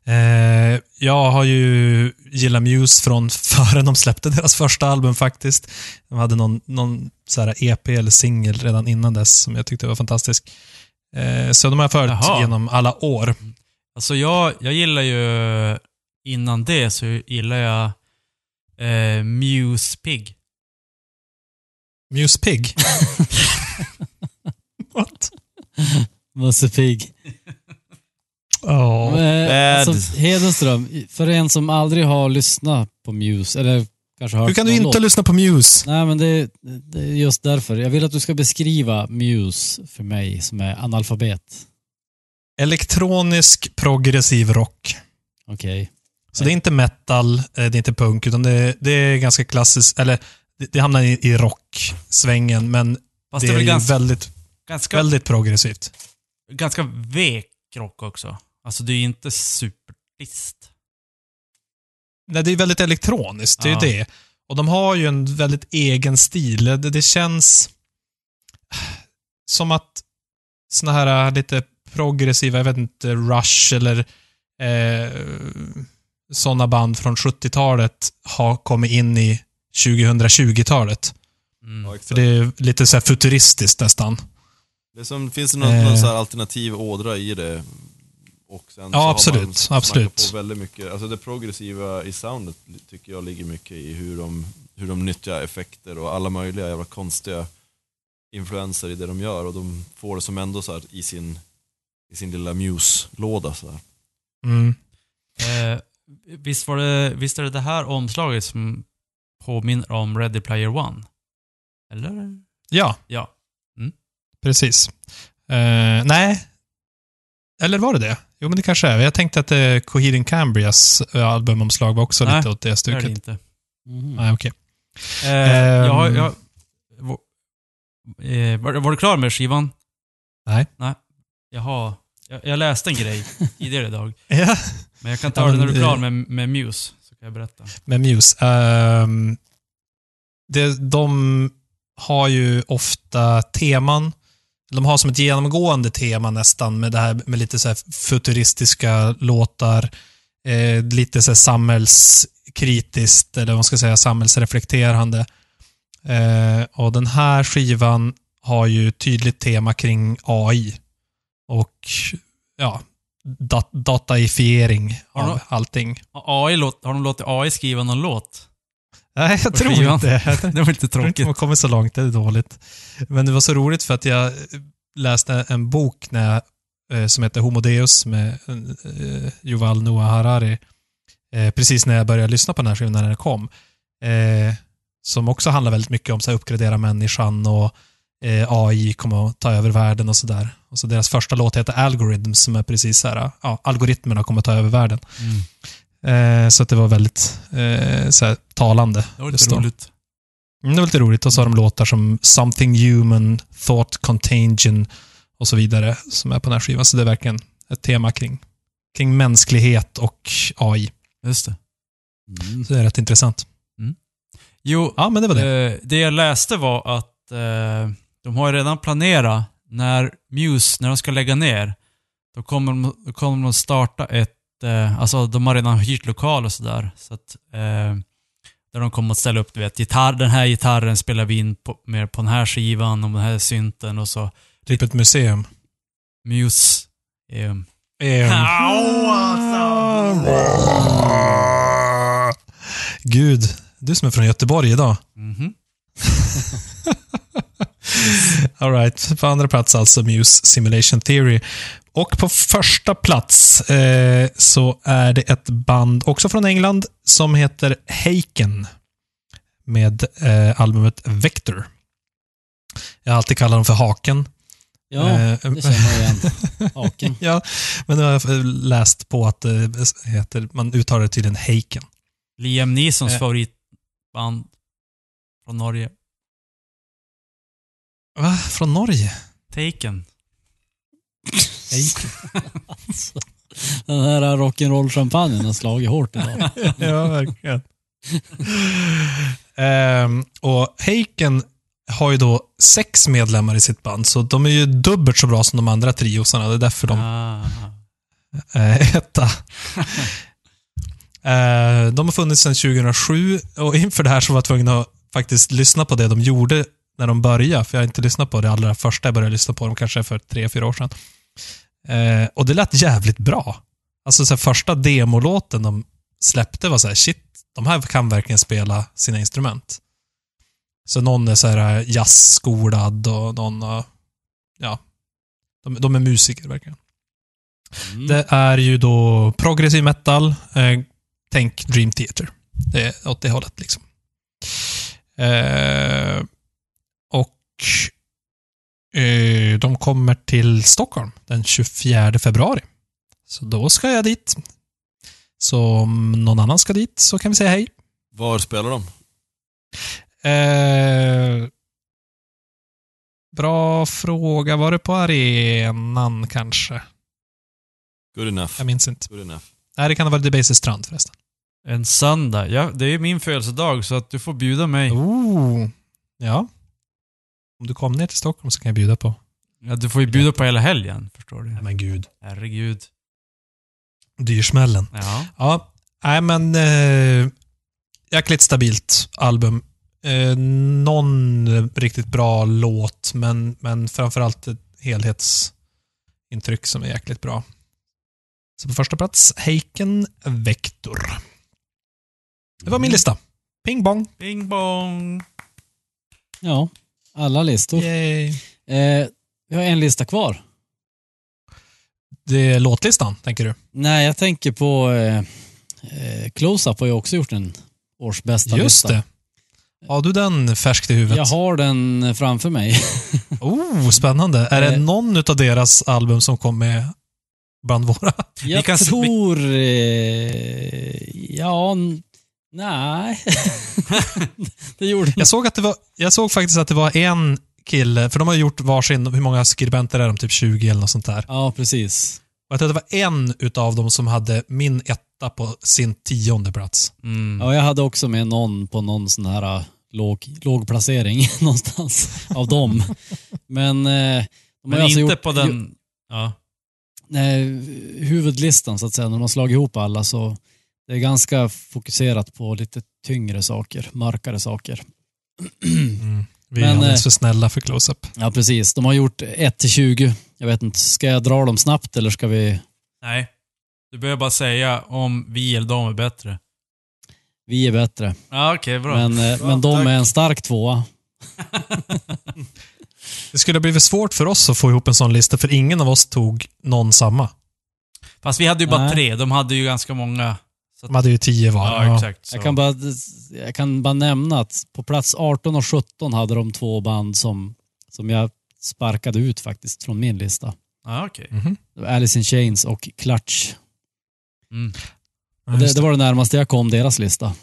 Eh, jag har ju gillat Muse från (laughs) före de släppte deras första album faktiskt. De hade någon, någon så här EP eller singel redan innan dess som jag tyckte var fantastisk. Eh, så de har jag följt Jaha. genom alla år. Alltså jag, jag gillar ju... Innan det så gillar jag eh, Muse Pig. Muse Pig. (laughs) (laughs) What? Musse Pig. Eh, Bad. Alltså, Hedenström, för en som aldrig har lyssnat på Muse, eller kanske hört Hur kan du inte låt. lyssna på Muse? Nej, men det, det är just därför. Jag vill att du ska beskriva Muse för mig som är analfabet. Elektronisk progressiv rock. Okej. Så det är inte metal, eh, det är inte punk, utan det, det är ganska klassiskt, eller det, det hamnar i, i rocksvängen, men Fast det det är, är ganska, väldigt, ganska, väldigt progressivt. ganska vek rock också. Alltså det är ju inte supertrist. Nej, det är väldigt elektroniskt, det är Ja. ju det. Och de har ju en väldigt egen stil. Det, det känns som att såna här lite progressiva, jag vet inte, Rush eller eh, sådana band från 70-talet har kommit in i 2020-talet. Mm. Ja, För det är lite så här futuristiskt nästan. Det som, finns det någon, Eh. någon så här alternativ ådra i det? Och sen så Ja, har absolut, man absolut. På väldigt mycket, alltså det progressiva i soundet tycker jag ligger mycket i hur de, hur de nyttjar effekter och alla möjliga jävla konstiga influenser i det de gör och de får det som ändå så här i sin, i sin lilla Muse-låda. Så. Mm. Eh, visst, var det, visst är det det här omslaget som påminner om Ready Player One? Eller? Ja, Ja. precis. Eh, nej. Eller var det det? Jo, men det kanske är. Jag tänkte att uh, Coheed Cambrias eh, albumomslag var också Nej, lite åt det Det är det stuket. inte. Mhm. Nej, okej. Eh, jag, har- Ehm. jag, var, eh, var, var du klar med skivan? Nej. Nej. Jaha. Jag, jag läste en grej (laughs) tidigare idag. Ja, Men jag kan ta Ja, det när du är klar eh, med, med Muse. Så kan jag berätta. med Muse. Ehm, det, de har ju ofta teman. De har som ett genomgående tema nästan med det här med lite så futuristiska låtar. Eh, lite så här samhällskritiskt, eller vad man ska säga, samhällsreflekterande. Eh, och den här skivan har ju tydligt tema kring AI. Och ja, dat dataifiering Har de- av allting. AI har de låtit AI skriva någon låt? Nej, jag tror skivan. inte. Jag Det var lite tråkigt. man kommer så långt, det är dåligt. Men det var så roligt för att jag läste en bok när jag, eh, som heter Homo Deus med eh, Yuval Noah Harari. Eh, precis när jag började lyssna på den här skivan när den kom. Eh, som också handlar väldigt mycket om här, uppgradera människan och eh, AI kommer att ta över världen och sådär. Och så deras första låt heter Algorithms som är precis så här, ja, algoritmerna kommer att ta över världen. Mm. Eh, så att det var väldigt eh, så här, talande. Det var lite då. roligt. Mm, det var lite roligt. Och så har de låtar som Something Human, Thought Contagion och så vidare som är på den här skivan. Så det är verkligen ett tema kring, kring mänsklighet och AI. Just det. Mm. Så det är rätt intressant. Jo, Ja, men det var det. Eh, det jag läste var att eh, de har ju redan planerat när Muse, när de ska lägga ner, då kommer de, då kommer de starta ett, eh, alltså de har redan hyrt lokal och sådär. Så att, eh, där de kommer att ställa upp, du vet, gitarr, den här gitarren spelar vi in på, mer på den här skivan och den här synten och så Typ ett museum. Muse. Eh, (laughs) Gud, du som är från Göteborg idag. mhm. (laughs) All right. På andra plats alltså Muse Simulation Theory. Och på första plats eh, så är det ett band, också från England, som heter Haken. Med eh, albumet Vector. Jag har alltid kallat dem för Haken. Ja, Eh, det känner jag igen. (laughs) Haken. ja, men nu har jag läst på att heter, man uttalar det tydligen Haken. Liam Neesons Eh. favoritband från Norge. Va? Från Norge? Taken. Den här rock'n'roll-champagnen har slagit hårt idag. (laughs) ja, verkligen. Ehm, och Haken har ju då sex medlemmar i sitt band, så de är ju dubbelt så bra som de andra triosarna. Det är därför de Ah. är etta. Eh, de har funnits sedan 2007 och inför det här så var jag tvungen att faktiskt lyssna på det de gjorde när de började, för jag har inte lyssnat på det allra första jag började lyssna på dem, kanske för tre, fyra år sedan. Eh, och det lät jävligt bra. Alltså så här, första demolåten de släppte var så här, shit, de här kan verkligen spela sina instrument. Så någon är så här jazzskolad och någon har, ja, de, de är musiker verkligen. Mm. Det är ju då progressiv metal. Eh, tänk Dream Theater. Det är åt det hållet liksom. Eh, och eh, de kommer till Stockholm den 24 februari. Så då ska jag dit. Så om någon annan ska dit så kan vi säga hej. Var spelar de? Eh, bra fråga. Var det på arenan kanske? Good enough. Jag minns inte. Good enough. Nej, det kan ha varit Debaser strand förresten. En söndag. Ja, det är min födelsedag så att du får bjuda mig. Oh. Ja. Om du kommer ner till Stockholm så kan jag bjuda på. Ja, du får ju bjuda på hela helgen, förstår du. Nej men gud. Herregud. Dyrsmällen. Ja. Ja. Nej, men eh, jäkligt stabilt album. Eh, någon riktigt bra låt, men, men framförallt ett helhetsintryck som är jäkligt bra. Så på första plats, Heiken Vector. Det var min lista. Ping bong. Bing bong. Ja, alla listor. Yay. Eh, vi har en lista kvar. Det är låtlistan, tänker du? Nej, jag tänker på eh, eh, Close-Up har ju också gjort en årsbästa Just lista. det. Har du den färskt i huvudet? Jag har den framför mig. (laughs) Oh, spännande. Är det Eh. någon av deras album som kom med bland våra? Jag kan tror... Eh, ja, nej. (laughs) det gjorde Jag såg, att det var, jag såg faktiskt att det var en kille, för de har gjort varsin, hur många skribenter är de? Typ 20 eller något sånt där. Ja, precis. Och jag tror att det var en utav dem som hade min etta på sin tionde plats. Mm. Ja, jag hade också med någon på någon sån här äh, låg, låg placering (laughs) någonstans av dem. Men, eh, de Men ju alltså inte gjort, på den... Ja. nej, huvudlistan så att säga, när de har slagit ihop alla så det är ganska fokuserat på lite tyngre saker, mörkare saker. Mm. Vi är Men, alldeles eh, för snälla för close-up. Ja, precis. De har gjort 1 till 20. Jag vet inte, ska jag dra dem snabbt eller ska vi... Nej. Du behöver bara säga om vi eller de är bättre. Vi är bättre. Ja, okej, bra. Men, eh, Bra, men de tack. är en stark tvåa. (laughs) Det skulle ha blivit svårt för oss att få ihop en sån lista, för ingen av oss tog någon samma. Fast vi hade ju bara Nej. tre. De hade ju ganska många. Så att, De hade ju tio var. ja, exakt. Så. Jag kan, bara, jag kan bara nämna att på plats 18 och 17 hade de två band som, som jag sparkade ut faktiskt från min lista. Ja, okej. Mhm. Det var Alice in Chains och Clutch. Mm. Ja, Och det, det var det närmaste jag kom deras lista.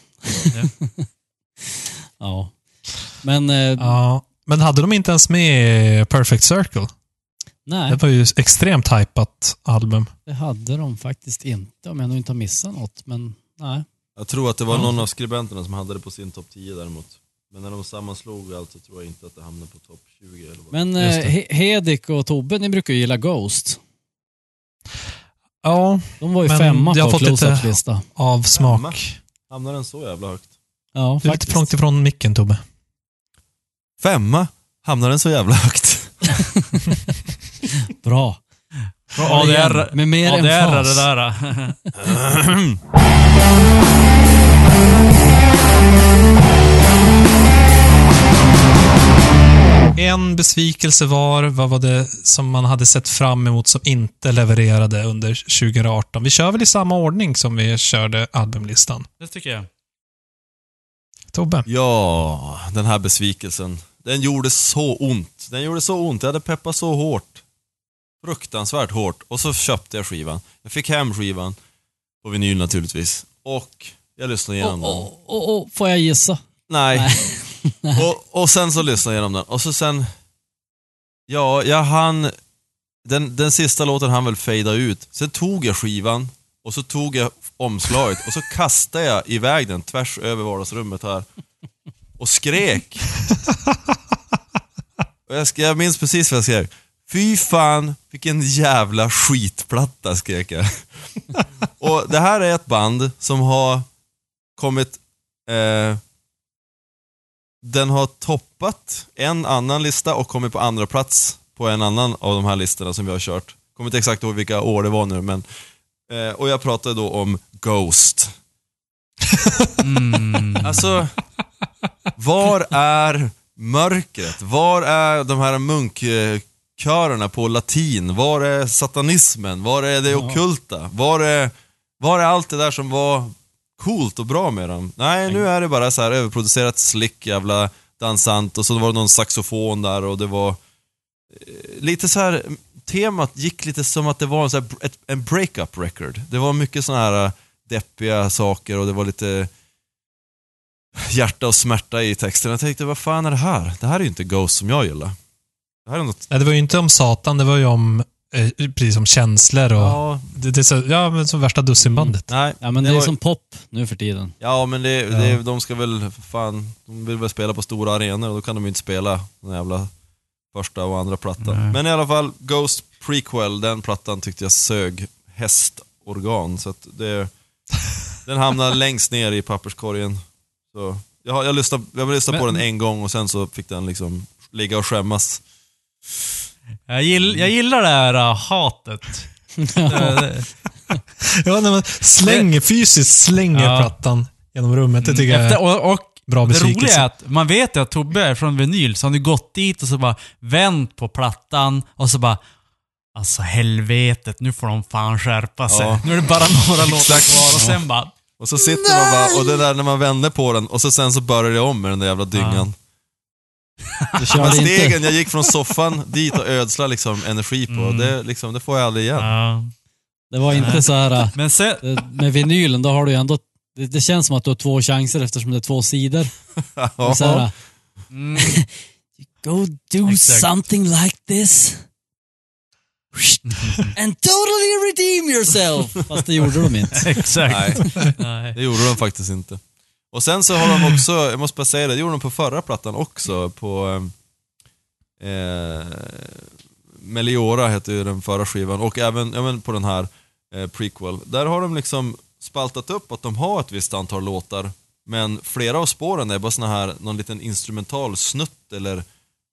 Ja. (laughs) ja. Men eh, Ja, men hade de inte ens med Perfect Circle? Nej, Det var ju extremt hypat album. det hade de faktiskt inte om jag nog inte har missat något. Men nej. Jag tror att det var någon av skribenterna som hade det på sin topp 10 däremot. Men när de sammanslog allt så tror jag inte att det hamnade på topp 20 eller vad. Men eh. He- Hedik och Tobbe, ni brukar ju gilla Ghost. Ja, De var ju Men femma det har på fått lite- lista. av smak. Hamnar den så jävla högt? Ja, Du är lite faktiskt. långt ifrån micken, Tobbe. Femma? Hamnar den så jävla högt? (laughs) (laughs) Bra. Bra ADR. Med mer ADR är det där. (laughs) En besvikelse var, vad var det som man hade sett fram emot som inte levererade under 2018? Vi kör väl i samma ordning som vi körde albumlistan. det tycker jag. Tobbe? Ja, den här besvikelsen. Den gjorde så ont. Den gjorde så ont. Jag hade peppat så hårt. Fruktansvärt hårt. Och så köpte jag skivan. Jag fick hem skivan. På vinyl naturligtvis. Och jag lyssnade igenom Och, den. och, och, och, får jag gissa? Nej. (laughs) och, och sen så lyssnade jag igenom den. Och så sen... Ja, jag hann... Den, den sista låten han väl fejda ut. Sen tog jag skivan och så tog jag omslaget och så kastade jag iväg den tvärs över vardagsrummet här. Och skrek. (laughs) Och jag, jag minns precis vad jag skrek. Fy fan, vilken jävla skitplatta, skrek jag. (laughs) Och det här är ett band som har kommit... Eh, den har toppat en annan lista och kommit på andra plats på en annan av de här listorna som vi har kört. Kommer inte exakt ihåg vilka år det var nu, men... Eh, och jag pratade då om Ghost. Mm. Alltså, var är mörkret? Var är de här munkkörerna på latin? Var är satanismen? Var är det Ja. ockulta? Var är, var är allt det där som var coolt och bra med dem? Nej, nu är det bara så här överproducerat slick jävla dansant och så var det någon saxofon där och det var eh, lite så här temat gick lite som att det var en, så här, ett, en breakup record. Det var mycket såna här eh, deppiga saker och det var lite hjärta och smärta i texten. Jag tänkte, vad fan är det här? Det här är ju inte Ghost som jag gillar. Det här är något... Nej, det var ju inte om Satan, det var ju om, eh, precis som känslor och... Ja, Det, det är så, ja, men som värsta dussinbandet. nej. Ja, men det, Det är var- som pop nu för tiden. Ja, men det, Ja. Det, de ska väl, fan, de vill väl spela på stora arenor och då kan de ju inte spela den jävla första och andra plattan. Nej. Men i alla fall, Ghost Prequel, den plattan tyckte jag sög hästorgan. Så att det, (laughs) Den hamnade längst ner i papperskorgen. Så, jag, jag lyssnade, jag lyssnade på Men- den en gång och sen så fick den liksom ligga och skämmas. Jag, gill, jag gillar det här uh, hatet. (laughs) Ja, när man slänger, fysiskt slänger Ja. plattan genom rummet. Det tycker jag Efter, är och, och bra det roliga är besvikelse. att man vet ju att Tobbe är från vinyl, så han har gått dit och så bara vänt på plattan och så bara Alltså helvetet, nu får de fan skärpa sig. Ja. Nu är det bara (laughs) några (laughs) låtar kvar och sen bara... Och så sitter man bara, och det där när man vänder på den och så sen så börjar det om med den där jävla dyngan. Du Men körde inte... stegen, jag gick från soffan dit och ödslade liksom energi på, Mm. det, liksom, det får jag aldrig igen. Ja. Det var inte så här... äh, Men sen... Med vinylen, då har du ju ändå... Det, det känns som att du har två chanser eftersom det är två sidor. (laughs) Är så här, Mm, (laughs) Go do Exakt. something like this. (laughs) And totally redeem yourself. Fast det gjorde de inte. exakt. Nej, Nej. det gjorde de faktiskt inte. Och sen så har de också, jag måste bara säga det, det gjorde de på förra plattan också, på eh, eh Meliora heter ju den förra skivan, och även, även på den här eh, prequel. Där har de liksom spaltat upp att de har ett visst antal låtar, men flera av spåren är bara såna här, någon liten instrumental snutt, eller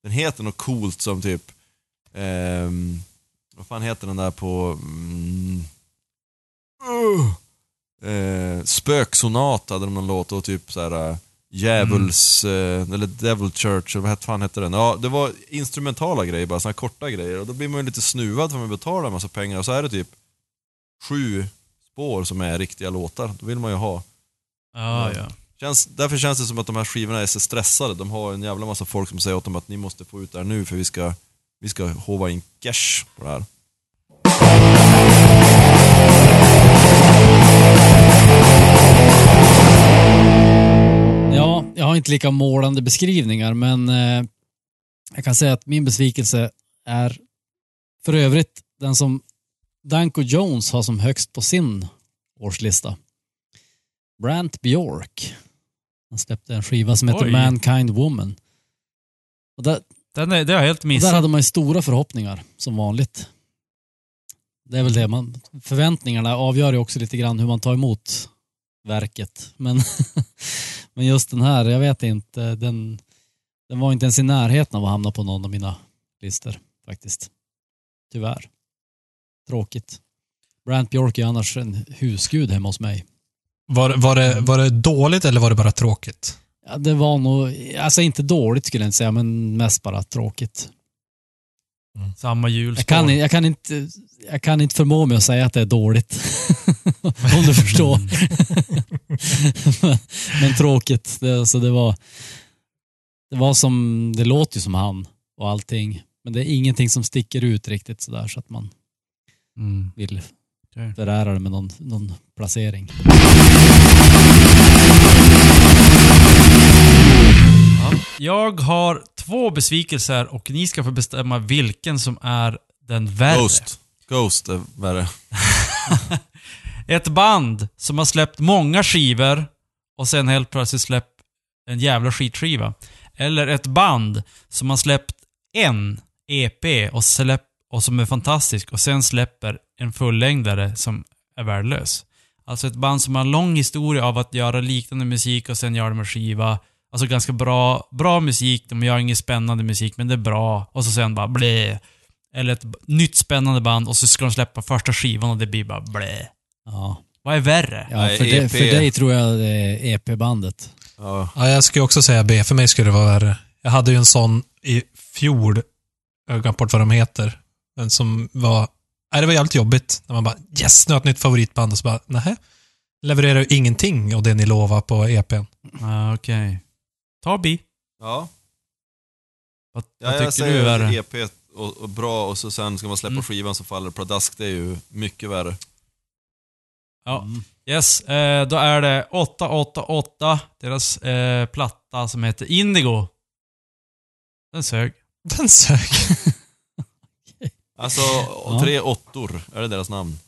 den heter något coolt som typ, eh, vad fan heter den där på... Mm, uh, eh, Spöksonat hade de någon låt och typ så här eh, Djävuls, eh, eller Devil Church, eller vad fan hette den? Ja, det var instrumentala grejer bara, såna här korta grejer. Och då blir man ju lite snuvad för man betalar en massa pengar och så är det typ sju spår som är riktiga låtar. Då vill man ju ha. Ja, ja. Känns, därför känns det som att de här skivorna är så stressade. De har en jävla massa folk som säger åt dem att ni måste få ut det här nu för vi ska, vi ska hova in cash på det här. Jag har inte lika målande beskrivningar, men eh, jag kan säga att min besvikelse är för övrigt den som Danko Jones har som högst på sin årslista. Brant Bjork. Han släppte en skiva som heter Oj. Mankind Woman. Och där, Den är, det har jag helt och där missat. hade man ju stora förhoppningar, som vanligt. Det är väl det man... Förväntningarna avgör ju också lite grann hur man tar emot verket. Men, (laughs) men just den här, jag vet inte, den, den var inte ens i närheten av att hamna på någon av mina listor faktiskt. Tyvärr. Tråkigt. Brant Bjork är annars en husgud hemma hos mig. Var, var, det, var det dåligt eller var det bara tråkigt? Ja, det var nog, alltså inte dåligt skulle jag inte säga, men mest bara tråkigt. Samma hjulspår. Jag kan, jag, kan inte, jag kan inte förmå mig att säga att det är dåligt. (laughs) Om du förstår. men, (laughs) men tråkigt. Det, så det var, det var som, det låter ju som han och allting. Men det är ingenting som sticker ut riktigt sådär så att man Mm. vill förära det med någon, någon placering. Jag har två besvikelser och ni ska få bestämma vilken som är den värre. Ghost. Ghost är värre. (laughs) Ett band som har släppt många skivor och sen helt plötsligt släppt en jävla skitskiva. Eller ett band som har släppt en EP och, släpp, och som är fantastisk och sen släpper en fullängdare som är värdelös. Alltså ett band som har en lång historia av att göra liknande musik och sen göra de en skiva. Alltså ganska bra, bra musik, de gör ingen spännande musik men det är bra. Och så sen bara blä. Eller ett nytt spännande band och så ska de släppa första skivan och det blir bara blä. Ja, Vad är värre? ja Nej, för, det, EP. för dig tror jag det är EP-bandet. Ja. Ja, jag skulle också säga B. För mig skulle det vara värre. Jag hade ju en sån i fjol. Jag har glömt bort vad de heter. Den som var... Nej, det var jävligt jobbigt. När man bara yes, nu har jag ett nytt favoritband och så bara nähä. Levererar ju ingenting av det ni lovar på E EPn. Ah, Okej. Ta bi. ja. Vad, Ja, vad jag tycker du är? EP och, och bra och så sen ska man släppa Mm. skivan så faller det pladask. Det är ju mycket värre. Ja. Mm. Yes, eh, då är det 888, deras eh, platta som heter Indigo. Den sög. (laughs) Den sög. (laughs) Alltså, och tre åttor, är det deras namn?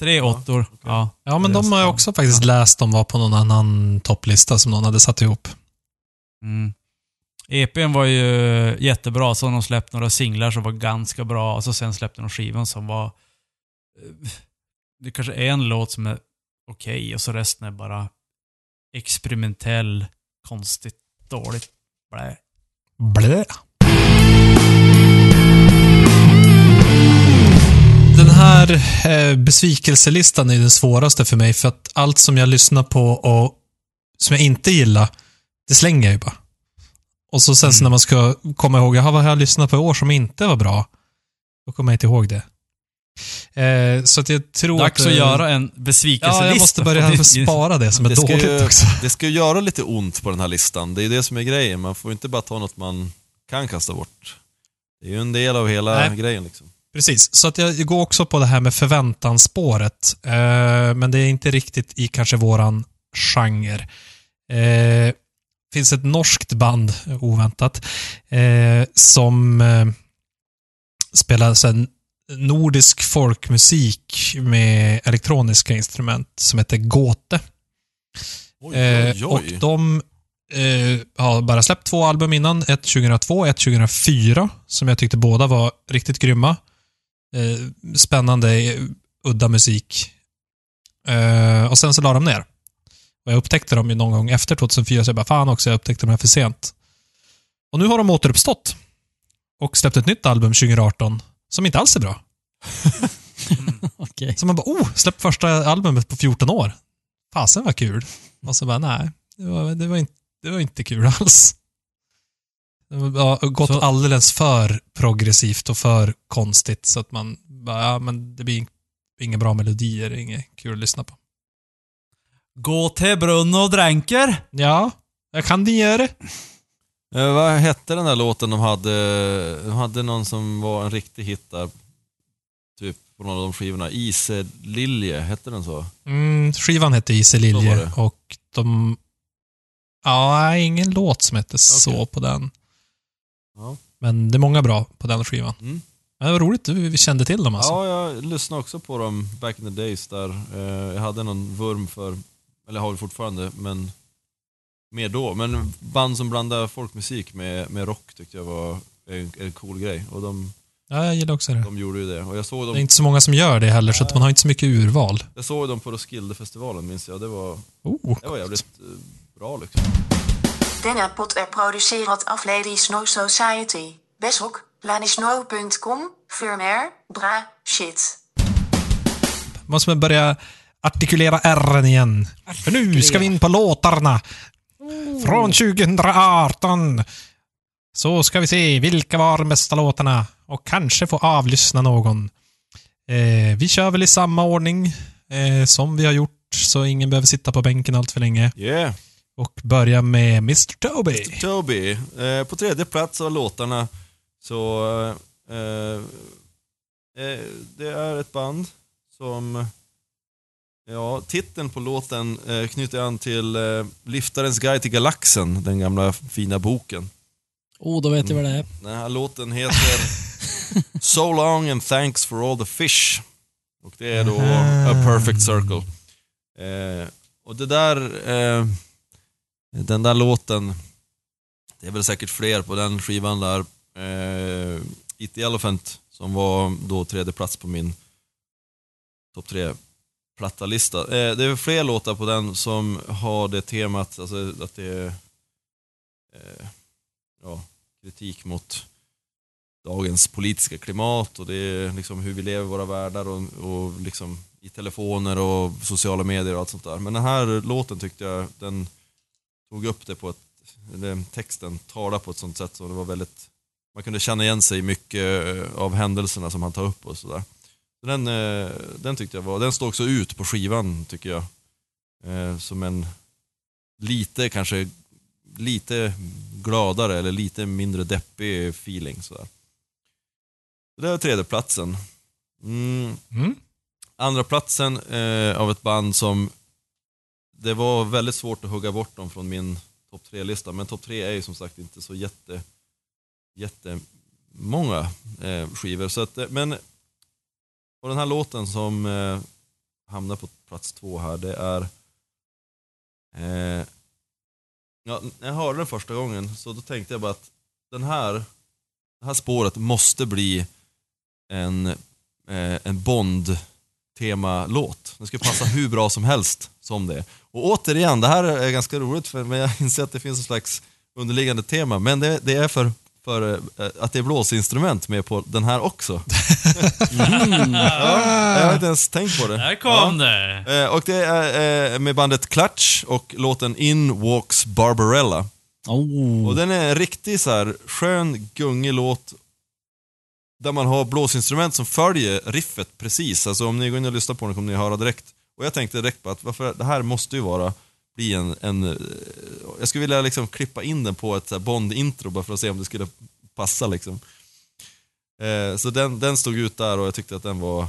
Tre åttor. Ja. Ja, men de har jag namn. också faktiskt läst om var på någon annan topplista som någon hade satt ihop. Mm. EPn var ju jättebra, så de släppt några singlar som var ganska bra och så sen släppte de skivan som var... eh, Det kanske är en låt som är okej och så resten är bara experimentell, konstigt, dåligt. Blä. Blä. Den här eh, besvikelselistan är den svåraste för mig för att allt som jag lyssnar på och som jag inte gillar, det slänger jag ju bara. Och så sen så när man ska komma ihåg, jaha, vad har jag lyssnat på i år som inte var bra? Då kommer jag inte ihåg det. Eh, så att jag tror Dags att... att eh, göra en besvikelselista. Ja, jag måste börja (laughs) spara det som är Det dåligt ju, också. (laughs) det ska ju göra lite ont på den här listan. Det är ju det som är grejen. Man får ju inte bara ta något man kan kasta bort. Det är ju en del av hela Nej. grejen. Liksom. Precis, så att jag går också på det här med förväntansspåret. Eh, men det är inte riktigt i kanske våran genre. Eh, finns ett norskt band, oväntat, eh, som eh, spelar så nordisk folkmusik med elektroniska instrument som heter Gåte. Oj, Eh, oj, och oj. de eh, har bara släppt två album innan. Ett 2002, ett 2004, som jag tyckte båda var riktigt grymma. Eh, spännande, eh, udda musik. Eh, och sen så la de ner. Och jag upptäckte dem ju någon gång efter 2004, så jag bara fan också, jag upptäckte dem här för sent. Och nu har de återuppstått. Och släppt ett nytt album 2018, som inte alls är bra. (laughs) Okej. Så man bara, oh, släpp första albumet på 14 år. Fasen var kul. Och så bara, nej, det var, det var, inte, det var inte kul alls. Det har gått Så- alldeles för progressivt och för konstigt så att man bara, ja men det blir inga bra melodier, inget kul att lyssna på. Gå till brunnen och dränker. Ja, jag kan det göra. Eh, vad hette den där låten de hade? De hade någon som var en riktig hit där. Typ på någon av de skivorna. Iselilje, hette den så? Mm, skivan hette Ise Så var Lilje det. och de... Ja, ingen låt som hette så Okej. på den. Ja. Men det är många bra på den skivan. Mm. Men det var roligt, vi vi kände till dem alltså. Ja, jag lyssnade också på dem back in the days där. Eh, Jag hade någon vurm för, eller har väl fortfarande, men mer då. Men band som blandar folkmusik med, med rock tyckte jag var en, en cool grej. Och de, Ja, jag gillar också det. de gjorde ju det. Och jag såg Det är dem, inte så många som gör det heller, så att man har inte så mycket urval. jag såg dem på Roskildefestivalen minns jag. Det var, Oh, det var jävligt eh, bra liksom. Denna pot er producerat af Lady Snow Society. Besok, lanisnow.com, firmware, bra, shit. måste man börja artikulera R igen. För nu ska vi in på låtarna. Från 2018. Så ska vi se, vilka var de bästa låtarna? Och kanske få avlyssna någon. Eh, vi kör väl i samma ordning eh, som vi har gjort, så ingen behöver sitta på bänken allt för länge. Yeah! Och börja med Mr. Toby. Toby. Eh, på tredje plats av låtarna så... Eh, eh, det är ett band som... Ja, titeln på låten eh, knyter an till eh, Liftarens guide till galaxen, den gamla fina boken. Oh, då vet jag vad det är. Den här låten heter (laughs) So long and thanks for all the fish. Och det är då A Perfect Circle. Eh, och det där, eh, den där låten, det är väl säkert fler på den skivan där. Eh, Eat the Elephant, som var då tredje plats på min topp tre plattalista. Eh, det är fler låtar på den som har det temat, alltså att det är eh, ja, kritik mot dagens politiska klimat och det är liksom hur vi lever i våra världar och, och liksom i telefoner och sociala medier och allt sånt där. Men den här låten tyckte jag, den tog upp det på ett, eller texten talade på ett sånt sätt så det var väldigt, man kunde känna igen sig i mycket av händelserna som han tar upp och sådär. Så den, eh, den tyckte jag var, den står också ut på skivan tycker jag. Eh, Som en lite kanske lite gladare eller lite mindre deppig feeling. Sådär. Så det var tredje platsen. Mm. Mm. Andra platsen eh, av ett band som det var väldigt svårt att hugga bort dem från min topp tre-lista. Men topp tre är ju som sagt inte så jätte, jättemånga eh, skivor. Så att, eh, men och den här låten som eh, hamnar på plats två här, det är eh, Ja, när jag hörde den första gången så då tänkte jag bara att den här, det här spåret måste bli en, eh, en Bond temalåt. Den ska passa hur bra som helst som det. Och återigen, det här är ganska roligt för men jag inser att det finns en slags underliggande tema, men det, det är för, för eh, att det är blåsinstrument med på den här också. (laughs) ja, jag har inte ens tänkt på det. Där kom det! Eh, Och det är eh, med bandet Clutch och låten In Walks Barbarella. Oh. Och den är en riktig så här skön, gungig låt där man har blåsinstrument som följer riffet precis. Alltså om ni går in och lyssnar på den kommer ni höra direkt. Och jag tänkte direkt på att varför, det här måste ju vara bli en, en eh, jag skulle vilja liksom klippa in den på ett Bond-intro bara för att se om det skulle passa liksom. Eh, så den, den stod ut där och jag tyckte att den var,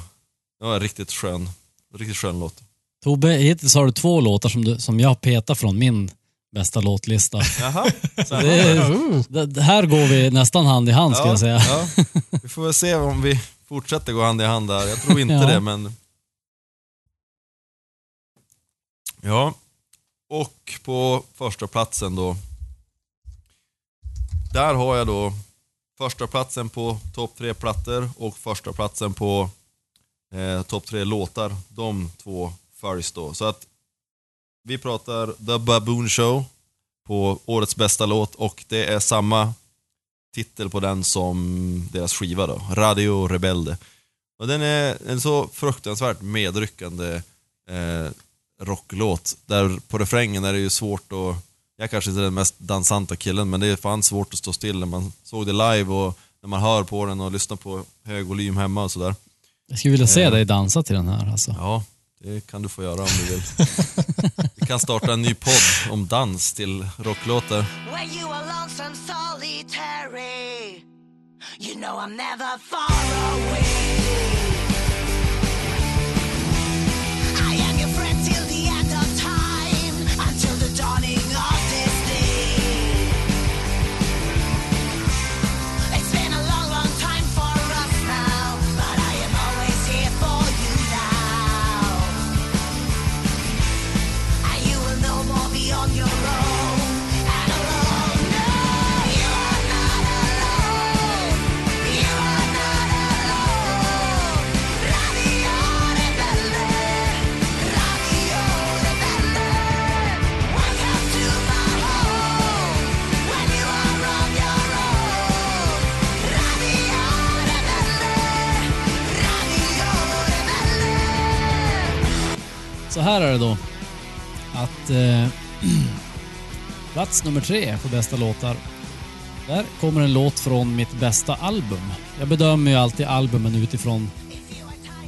den var riktigt skön, riktigt skön låt. Tobbe, hittills har du två låtar som, du, som jag petar från min bästa låtlista. Jaha. Det är, det, här går vi nästan hand i hand ska jag säga. Ja. Vi får väl se om vi fortsätter gå hand i hand där. Jag tror inte Ja. det, men... Ja. Och på första platsen då. Där har jag då första platsen på topp tre plattor och första platsen på eh, topp tre låtar. De två följs då. Så att vi pratar The Baboon Show på årets bästa låt och det är samma titel på den som deras skiva då, Radio Rebelde. Och den är en så fruktansvärt medryckande eh, rocklåt. Där på refrängen är det ju svårt att, jag kanske inte är den mest dansanta killen, men det är fan svårt att stå still när man såg det live och när man hör på den och lyssnar på hög volym hemma och sådär. Jag skulle vilja se Eh. dig dansa till den här alltså. Ja, det kan du få göra om du vill. Vi kan starta en ny podd om dans till rocklåtar. When you are lonesome, solitary, you know I'm never far away. Så här är det då. Att eh, (clears throat) plats nummer tre på bästa låtar. Där kommer en låt från mitt bästa album. Jag bedömer ju alltid albumen utifrån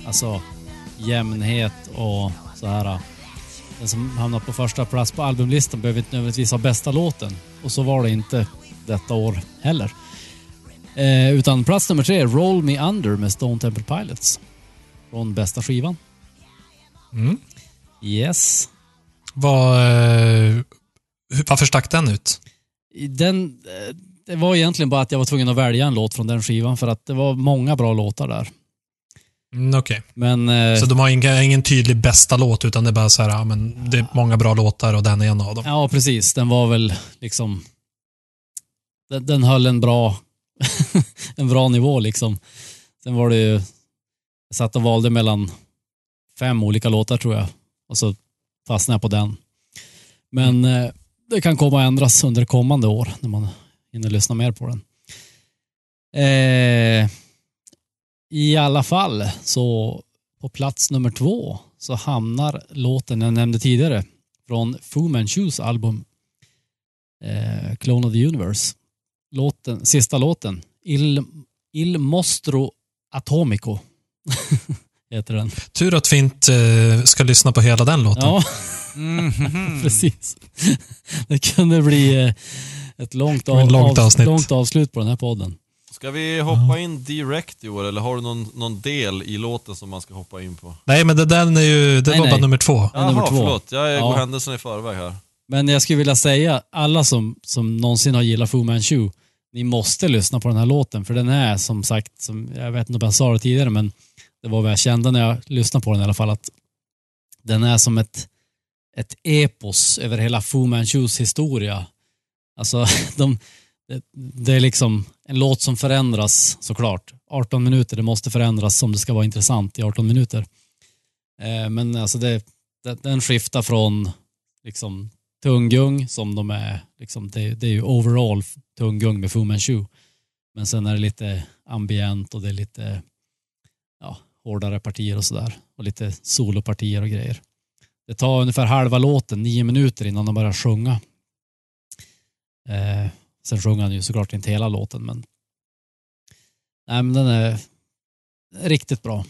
alltså jämnhet och så här. Den som hamnar på första plats på albumlistan behöver inte nödvändigtvis ha bästa låten. Och så var det inte detta år heller. Eh, utan plats nummer tre, Roll Me Under med Stone Temple Pilots. Från bästa skivan. Mm. Yes. Vad, eh, varför stack den ut? Den, eh, det var egentligen bara att jag var tvungen att välja en låt från den skivan för att det var många bra låtar där. Mm, Okej. Men eh, Så de har ingen, ingen tydlig bästa låt, utan det är bara så här, ja, men det är många bra låtar och den är en av dem. ja, precis. Den var väl liksom... Den, den höll en bra, (laughs) en bra nivå liksom. Sen var det ju... Jag satt och valde mellan fem olika låtar tror jag. Och så fastnade jag på den. Men eh, det kan komma att ändras under kommande år när man hinner lyssna mer på den. Eh, I alla fall så på plats nummer två så hamnar låten jag nämnde tidigare från Fu Manchus album eh, Clone of the Universe. Låten, sista låten, Il, Il Mostro Atomico (laughs) heter den. Tur att vi inte eh, ska lyssna på hela den låten. Ja, (laughs) (laughs) precis. Det kunde bli eh, ett långt, ett långt av, avsnitt. långt avslut på den här podden. Ska vi hoppa in direkt i år eller har du någon, någon del i låten som man ska hoppa in på? Nej, men det, den är ju, det Nej, var nej. bara nummer två. Ja, nummer Jaha, två. förlåt. Jag Ja. går händelsen i förväg här. Men jag skulle vilja säga, alla som, som någonsin har gillat Fu Manchu, ni måste lyssna på den här låten, för den är som sagt, som, jag vet inte om jag sa det tidigare, men det var vad jag kände när jag lyssnade på den i alla fall, att den är som ett, ett epos över hela Fu Manchus historia. Alltså, (laughs) de, det, är liksom en låt som förändras såklart. 18 minuter, det måste förändras om det ska vara intressant i 18 minuter. Eh, men alltså det, den skiftar från liksom tunggung som de är, liksom, det, det är ju overall tunggung med Fu Manchu. Men sen är det lite ambient och det är lite hårdare partier och sådär. Och lite solopartier och grejer. Det tar ungefär halva låten, nio minuter innan de börjar sjunga. Eh, sen sjunger han ju såklart inte hela låten men Nej men den är riktigt bra.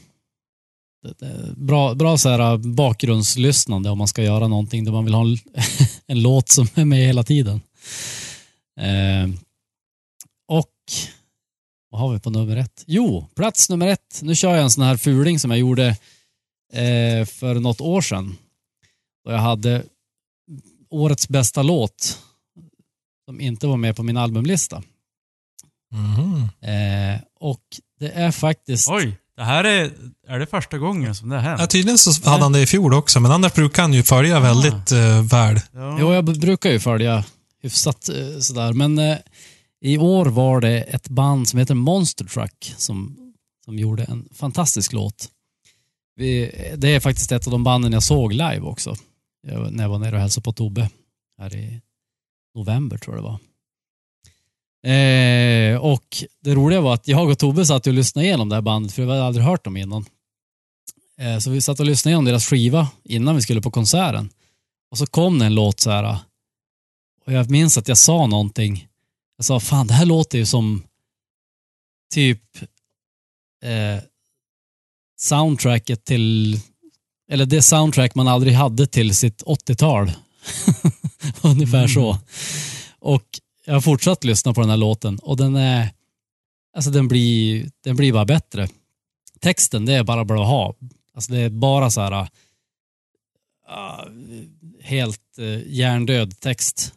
Bra bra så här äh, bakgrundslyssnande om man ska göra någonting där man vill ha en, (laughs) en låt som är med hela tiden. Eh, och vad har vi på nummer ett? Jo, plats nummer ett. Nu kör jag en sån här fuling som jag gjorde eh, för något år sedan. Då jag hade årets bästa låt som inte var med på min albumlista. Mhm. Eh, och det är faktiskt... Oj, det här är, är det första gången som det har hänt? Ja, tydligen så hade han det i fjol också, men annars brukar han ju följa väldigt eh, väl. Ja. Jo, jag brukar ju följa hyfsat eh, sådär, men eh, i år var det ett band som heter Monster Truck som, som gjorde en fantastisk låt. Vi, det är faktiskt ett av de banden jag såg live också. Jag, när jag var nere och hälsade på Tobbe här i november tror jag det var. Eh, och det roliga var att jag och Tobbe satt och lyssnade igenom det här bandet för vi hade aldrig hört dem innan. Eh, så vi satt och lyssnade igenom deras skiva innan vi skulle på konserten. Och så kom det en låt så här. Och jag minns att jag sa någonting. Jag sa, fan det här låter ju som typ eh, soundtracket till, eller det soundtrack man aldrig hade till sitt 80-tal. (laughs) Ungefär så. Och jag har fortsatt lyssna på den här låten och den är, alltså den blir, den blir bara bättre. Texten, det är bara bra att ha. Alltså det är bara så här ah, helt uh, hjärndöd text.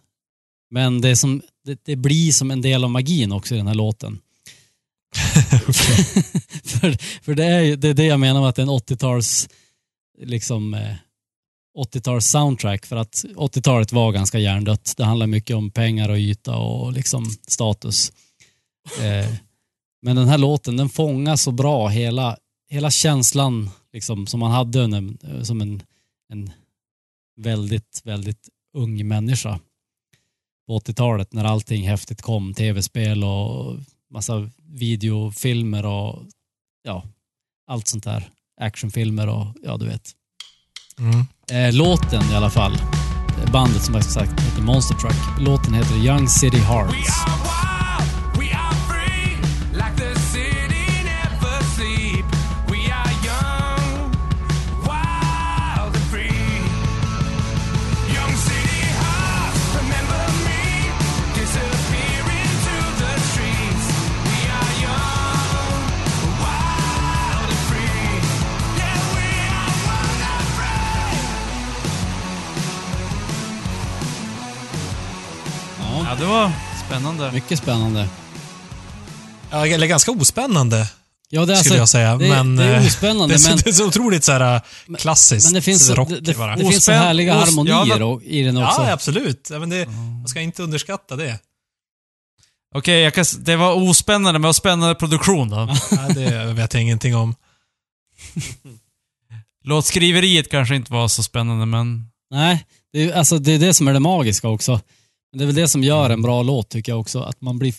Men det, som, det, det blir som en del av magin också i den här låten. (laughs) för, för det är ju det, är det jag menar med att det är en 80-tals liksom eh, 80-tals soundtrack för att 80-talet var ganska hjärndött. Det handlar mycket om pengar och yta och liksom status. Eh, men den här låten den fångar så bra hela, hela känslan liksom, som man hade under, eh, som en, en väldigt, väldigt ung människa på 80-talet när allting häftigt kom. Tv-spel och massa videofilmer och ja, allt sånt där. Actionfilmer och ja, du vet. Mm. Eh, låten i alla fall, bandet som jag sagt heter Monster Truck. Låten heter Young City Hearts. Det var spännande. mycket spännande. Ja, eller ganska ospännande, Ja, det är skulle jag alltså, säga. det, men, det är eh, ospännande, det, är så, men, det är så otroligt så här, klassiskt men det finns, så- rock det, det, bara. det finns så härliga os- harmonier ja, och, i den också. Ja, absolut. Ja, men det, man ska inte underskatta det. Okej, jag s- det var ospännande, men vad spännande produktion då. (laughs) Ja, det vet jag ingenting om. (laughs) Låtskriveriet kanske inte var så spännande, men... Nej, det är, alltså, det är det som är det magiska också. Det är väl det som gör en bra låt tycker jag också. Att man, blir,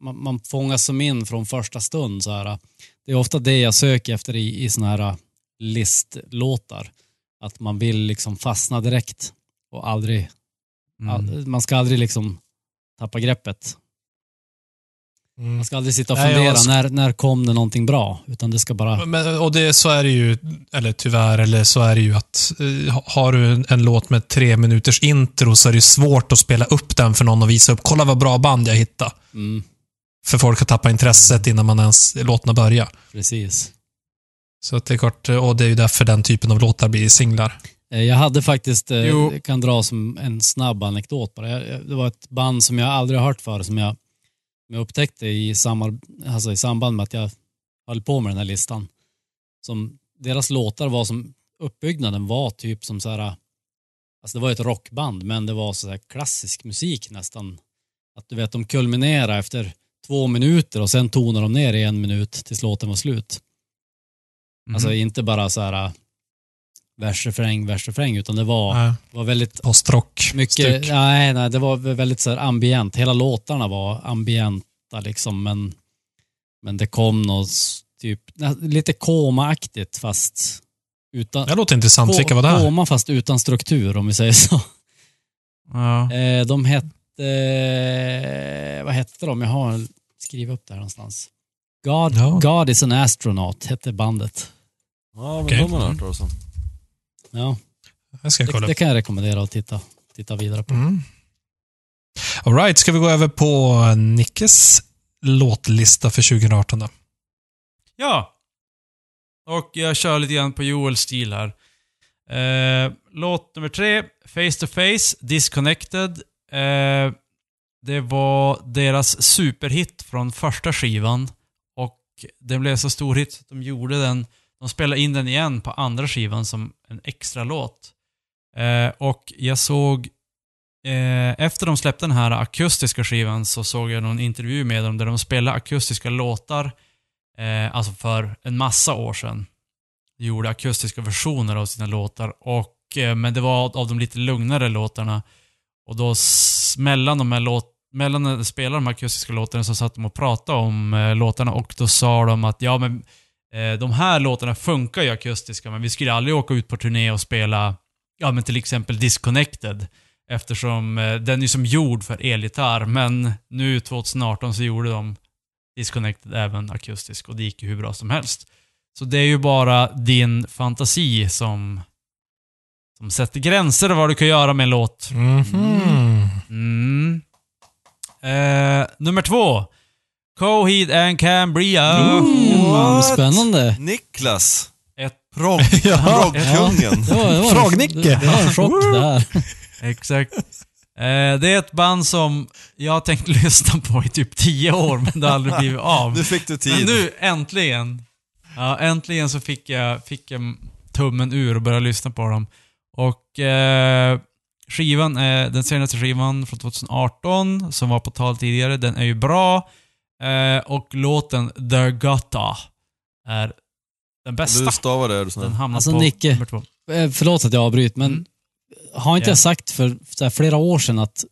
man, man fångas som in från första stund. Så här. Det är ofta det jag söker efter i, i såna här listlåtar. Att man vill liksom fastna direkt och aldrig, Mm. all, man ska aldrig liksom tappa greppet. Mm. Man ska aldrig sitta och Nej, fundera, sk- när, när kom det någonting bra? Utan det ska bara, Men, och det, så är det ju, eller tyvärr, eller så är det ju att eh, har du en, en låt med tre minuters intro så är det svårt att spela upp den för någon och visa upp. Kolla vad bra band jag hittade. mm, För folk har tappat intresset innan man ens låten har börjat. precis. Så att det är klart, och det är ju därför den typen av låtar blir singlar. Eh, Jag hade faktiskt, eh, Jo. kan dra som en snabb anekdot bara. Det var ett band som jag aldrig har hört för som jag, som jag upptäckte i, samar, alltså i samband med att jag höll på med den här listan. Som, deras låtar var som, uppbyggnaden var typ som så här, alltså det var ett rockband men det var så här klassisk musik nästan. Att du vet, de kulminerade efter två minuter och sen tonar de ner i en minut tills låten var slut. Mhm. Alltså inte bara så här vers, refräng, vers, refräng, utan det var, Nej, var väldigt Postrock. mycket, nej, nej, det var väldigt så här ambient. Hela låtarna var ambienta liksom, men, men det kom något typ, lite koma-aktigt fast utan, Det låter intressant. ko- Vilka var det här? koma fast utan struktur om vi säger så. Ja. Eh, de hette, eh, vad hette de? Jag har skrivit upp det här någonstans. God, Ja. God is an astronaut hette bandet. Ja, men Okej. de har hört talas om. Ja, Jag ska det, kolla det upp. kan jag rekommendera att titta, titta vidare på. Mm. All right, ska vi gå över på Nickes låtlista för 2018 då? Ja. Och jag kör lite grann på Joels stil här. Eh, låt nummer tre, Face to Face, Disconnected. Eh, det var deras superhit från första skivan. Och den blev så stor hit att de gjorde den, de spelade in den igen på andra skivan som en extra låt. Eh, och jag såg, eh, efter de släppte den här akustiska skivan så såg jag någon intervju med dem där de spelade akustiska låtar eh, alltså för en massa år sedan. De gjorde akustiska versioner av sina låtar. Och, eh, men det var av de lite lugnare låtarna. Och då mellan de här låtarna, mellan när de spelade de här akustiska låtarna så satt de och pratade om eh, låtarna och då sa de att ja men de här låtarna funkar ju akustiska men vi skulle aldrig åka ut på turné och spela ja men till exempel Disconnected. Eftersom eh, den är som gjord för elgitarr men nu 2018 så gjorde de Disconnected även akustisk och det gick ju hur bra som helst. Så det är ju bara din fantasi som, som sätter gränser vad du kan göra med en låt. Mhm. Mm. Eh, nummer två. Coheed and Cambria. Mm, What? spännande. Niklas! Ett Progg, (laughs) Ja. proggkungen. Det var, det var. Det, en chock det här. Exakt. Eh, det är ett band som jag har tänkt (laughs) lyssna på i typ tio år, men det har aldrig blivit av. Nu fick du Men tid. nu, äntligen. Ja, äntligen så fick jag, fick jag tummen ur och började lyssna på dem. Och eh, skivan, är, den senaste skivan från 2018, som var på tal tidigare, den är ju bra. Eh, och låten The Gutta är den bästa. Du stavar det, är du Den snäll. hamnar Alltså, på Nicke. nummer två. Eh, Förlåt att jag avbryter, men Mm. har inte Ja. jag sagt för så här, flera år sedan att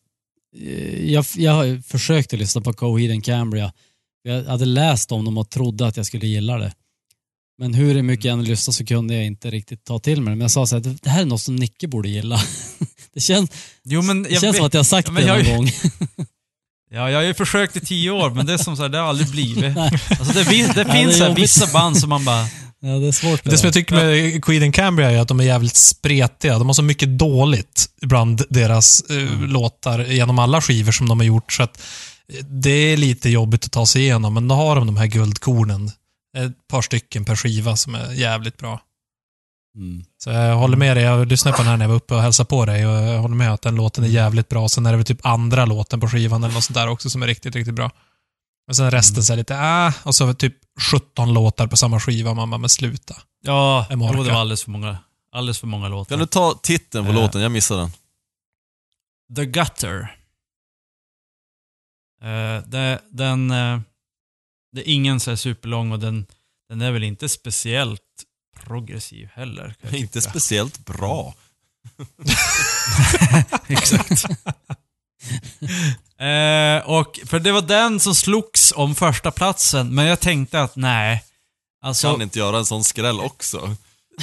eh, jag, jag försökte lyssna på Coheed and Cambria. Jag hade läst om dem och trodde att jag skulle gilla det. Men hur mycket jag än lyssnade så kunde jag inte riktigt ta till mig det. Men jag sa så här, det- det här är något som Nicke borde gilla. (laughs) det känns, Jo, men det jag känns vet- som att jag har sagt Ja, men det jag- någon gång. (laughs) Ja, jag har ju försökt i tio år, men det är som så här, det har aldrig blivit. (laughs) Alltså det, det det finns så här, jobbigt. vissa band som man bara... (laughs) Ja, det är svårt. Det som jag tycker med Queen and Cambria är att de är jävligt spretiga. De har så mycket dåligt bland deras eh, låtar genom alla skivor som de har gjort. Så att eh, det är lite jobbigt att ta sig igenom, men då har de de här guldkornen. Ett par stycken per skiva som är jävligt bra. Mm. Så jag håller med dig. Jag lyssnade på den här när jag var uppe och hälsade på dig och jag håller med att den låten är jävligt bra. Sen är det väl typ andra låten på skivan eller något sånt där också som är riktigt, riktigt bra. Men sen resten så är lite, ah, och så typ 17 låtar på samma skiva. Man bara, men sluta. Ja, Jag det var alldeles för många, alldeles för många låtar. Kan du ta titeln på Eh. låten? Jag missade den. The Gutter. Eh, det, den... eh, det är ingen så här superlång och den, den är väl inte speciellt progressiv heller. Inte tycka. speciellt bra. (laughs) Exakt. (laughs) eh, och för det var den som slogs om första platsen men jag tänkte att nej. Alltså, Kan inte göra en sån skräll också.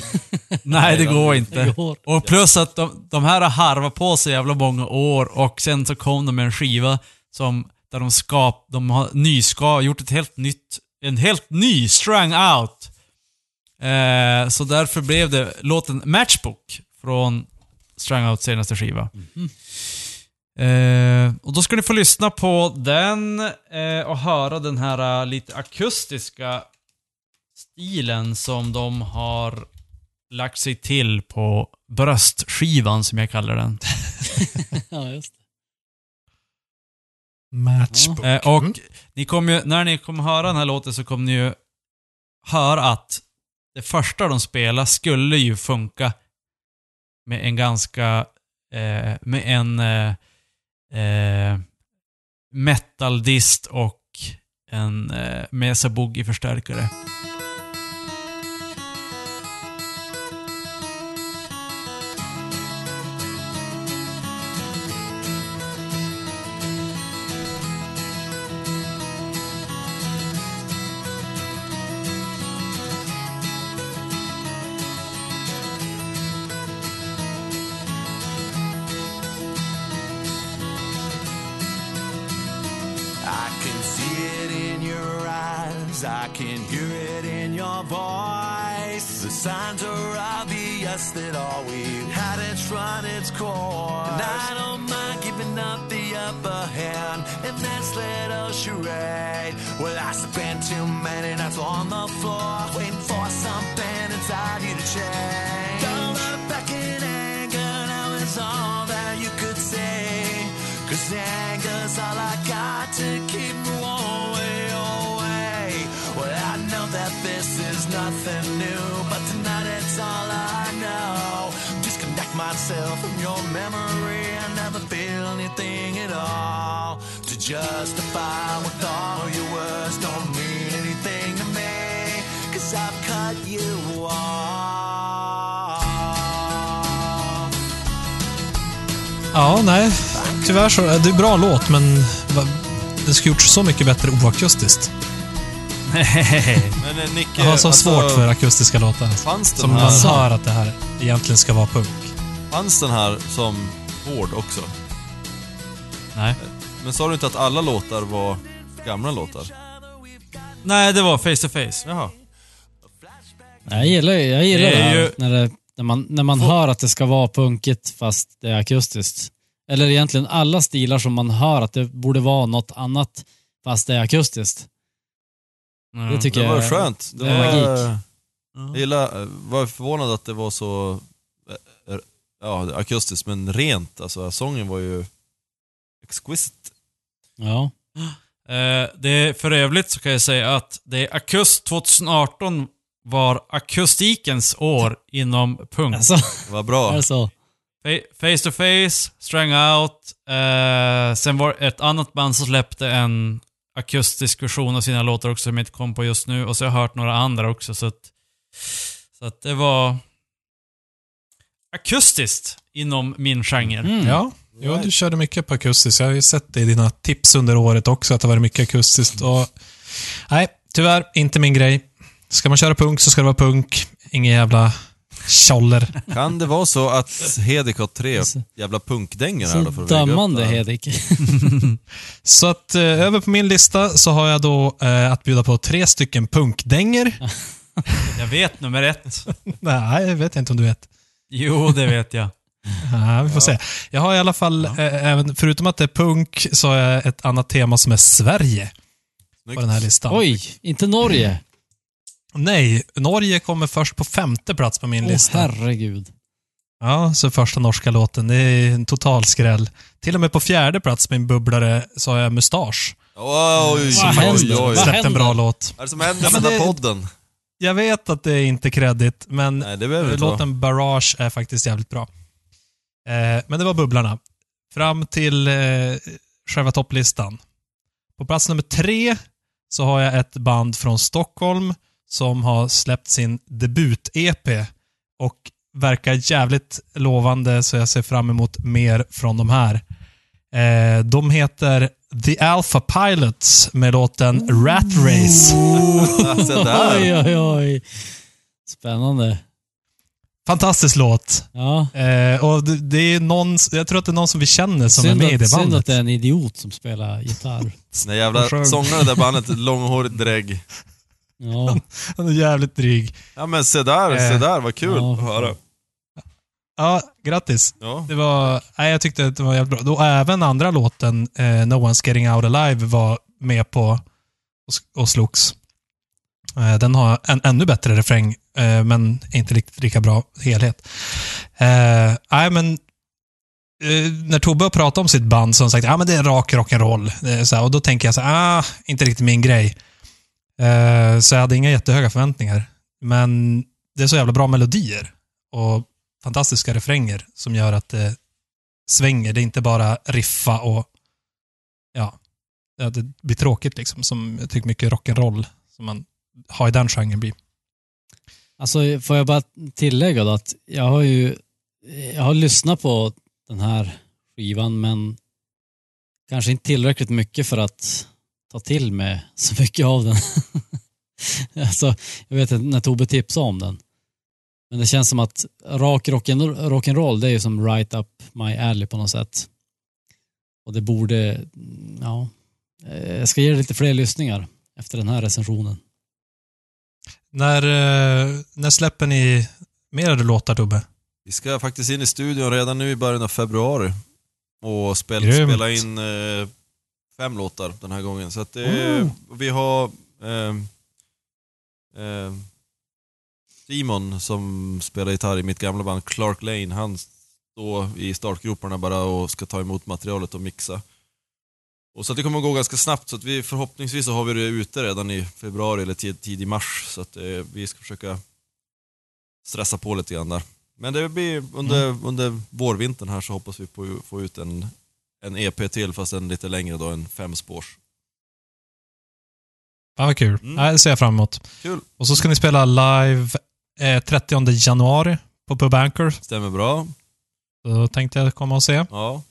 (laughs) nej det går Det inte. går. Och plus att de, de här har harvat på sig jävla många år och sen så kom de med en skiva som, där de skap, de har nyska, gjort ett helt nytt, en helt ny Strung Out. Eh, så därför blev det låten Matchbook från Strung Out senaste skiva. Eh, och då ska ni få lyssna på den eh, och höra den här eh, lite akustiska stilen som de har lagt sig till på bröstskivan som jag kallar den. (laughs) Ja, just det. Matchbook. Eh, och Mm. ni kommer ju, när ni kommer höra den här låten så kommer ni ju höra att det första de spelar skulle ju funka med en ganska, eh, med en eh, eh, metaldist och en eh, Mesa Boogie-förstärkare. That all we've had it's run its course. Justify with all your words don't mean anything to me, cause I've cut you off. Ja, nej. Tyvärr så. Det är bra låt, men det skulle gjorts så mycket bättre oakustiskt. Men eh, Nicke, Jag har så alltså, svårt för akustiska låtar. Fanns den, Som man här, hör att det här egentligen ska vara punk. fanns den här som hård också? Nej. Men sa du inte att alla låtar var gamla låtar? Nej, det var face to face. Jaha. Jag gillar, jag gillar Det det, är här, ju- när, det, när man, när man hör att det ska vara punkigt fast det är akustiskt. Eller egentligen alla stilar som man hör att det borde vara något annat fast det är akustiskt. Mm. Det tycker Det jag var skönt. Det det var, magik. Jag gillar, var förvånad att det var så eh, eh, ja, akustiskt, men rent. Alltså, sången var ju exquisite. Ja. Eh, det, för övrigt så kan jag säga att det är Akust 2018 var akustikens år inom punk. Alltså, var bra. är det så? Fa- Face to face, Strang out. Eh, sen var ett annat band som släppte en akustisk version av sina låtar också som jag inte kom på just nu. Och så har jag hört några andra också. Så att, så att det var akustiskt inom min genre. Mm. Ja, jo, du körde mycket på akustiskt. Jag har ju sett det i dina tips under året också, att det har varit mycket akustiskt. Och, nej, tyvärr inte min grej. Ska man köra punk så ska det vara punk. Ingen jävla tjoller. Kan det vara så att (laughs) Hedik har tre jävla punkdängor här Så då för att dömande det? Hedik. (laughs) Så att eh, över på min lista så har jag då eh, att bjuda på tre stycken punkdänger. (laughs) Jag vet nummer ett. nej, jag vet inte om du vet. Jo, det vet jag. (laughs) Ja, vi får se. Jag har i alla fall, eh, även, förutom att det är punk, så har jag ett annat tema som är Sverige på den här listan. Oj, inte Norge. Nej, Norge kommer först på femte plats på min Åh lista. herregud. Ja, så första norska låten. Det är en total skräll. Till och med på fjärde plats min bubblare så har jag Mustasch. Oj, Vad oj, oj, Släppt en bra låt. Vad är det som händer Ja, med den här podden? Jag vet att det är inte kredit, men Nej, låten Barrage är faktiskt jävligt bra. Eh, men det var bubblarna. Fram till eh, själva topplistan. På plats nummer tre så har jag ett band från Stockholm som har släppt sin debut-EP och verkar jävligt lovande så jag ser fram emot mer från de här. Eh, de heter The Alpha Pilots med låten Rat Race. Så (laughs) där. (laughs) Oj, oj, oj. Spännande. Fantastisk låt. Ja. Eh, och det, det är någon, jag tror att det är någon som vi känner som Synd är med i att, det synd bandet. att det är en idiot som spelar gitarr. (laughs) Den jävla sångaren i det där bandet, långhårigt drägg. Ja. (laughs) Han är jävligt dryg. Ja men se där, Eh, se där, vad kul ja, att höra. Ja, grattis. Ja. Det var, nej, jag tyckte att det var jävligt bra. Och även andra låten, eh, No One's Getting Out Alive, var med på och, och slogs. Eh, den har en ännu bättre refräng, eh, men inte riktigt lika bra helhet. Eh, nej, men eh, när Tobbe har pratat om sitt band så har han sagt att ah, men det är rak rock'n'roll. Eh, Och då tänker jag så här, ah, inte riktigt min grej. Eh, så jag hade inga jättehöga förväntningar. Men det är så jävla bra melodier och fantastiska refränger som gör att det svänger. Det är inte bara riffa och ja, det blir tråkigt liksom. Som jag tycker mycket rock'n'roll som man har i den genren blir. Alltså, får jag bara tillägga då att jag har ju jag har lyssnat på den här skivan men kanske inte tillräckligt mycket för att ta till mig (laughs) så mycket av den. (laughs) alltså, jag vet inte när Tobbe tipsade om den. Men det känns som att rak rock'n'roll rock det är ju som right up my alley på något sätt. Och det borde, ja, eh, Jag ska ge det lite fler lyssningar efter den här recensionen. När, eh, när släpper ni mer låtar, Tobbe? Vi ska faktiskt in i studion redan nu i början av februari och spel, Grymt. spela in eh, fem låtar den här gången. Så att det, Oh. vi har ehm, ehm, Simon som spelar gitarr i mitt gamla band Clark Lane, han står i startgroparna bara och ska ta emot materialet och mixa. Och så att det kommer att gå ganska snabbt, så att vi förhoppningsvis så har vi det ute redan i februari eller tid, tidig mars. Så att eh, vi ska försöka stressa på lite grann där. Men det blir under, under vårvintern här så hoppas vi på få ut en, en EP till, fast en lite längre då, en femspårs. Fan vad kul. Mm. Det ser jag fram emot. Kul. Och så ska ni spela live eh, 30 januari på Pub Anchor. Stämmer bra. Då tänkte jag komma och se. Ja.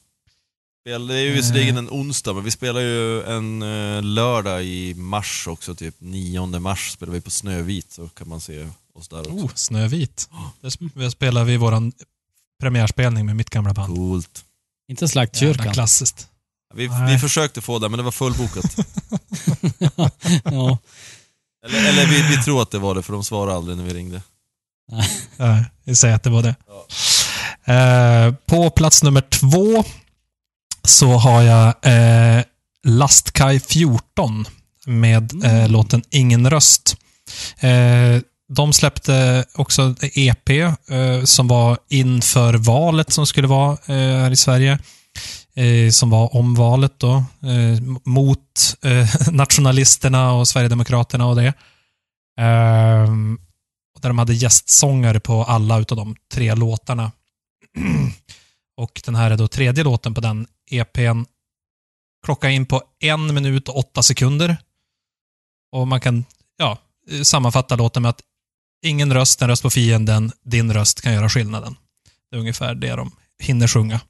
Det är ju visserligen en onsdag, men vi spelar ju en eh, lördag i mars också, typ 9 mars spelar vi på Snövit, så kan man se oss där också. Oh, Snövit. Där sp- där spelar vi våran premiärspelning med mitt gamla band. Coolt. Inte Jävla Slaktkyrkan. klassiskt. Vi, Nej. vi försökte få det, men det var fullbokat. (laughs) ja. eller eller vi, vi tror att det var det, för de svarade aldrig när vi ringde. Ja, vi säger att det var det. Eh, på plats nummer två så har jag eh, Lastkaj 14 med eh, låten Ingen röst. Eh, de släppte också en EP eh, som var inför valet som skulle vara eh, här i Sverige. Eh, som var om valet då. Eh, mot (laughs) nationalisterna och Sverigedemokraterna och det. Och där de hade gästsångare på alla utav de tre låtarna. (clears throat) och den här är då tredje låten på den EPn. Klocka in på en minut och åtta sekunder. Och man kan ja, eh, sammanfatta låten med att ingen röst, en röst på fienden, din röst kan göra skillnaden. Det är ungefär det de hinner sjunga.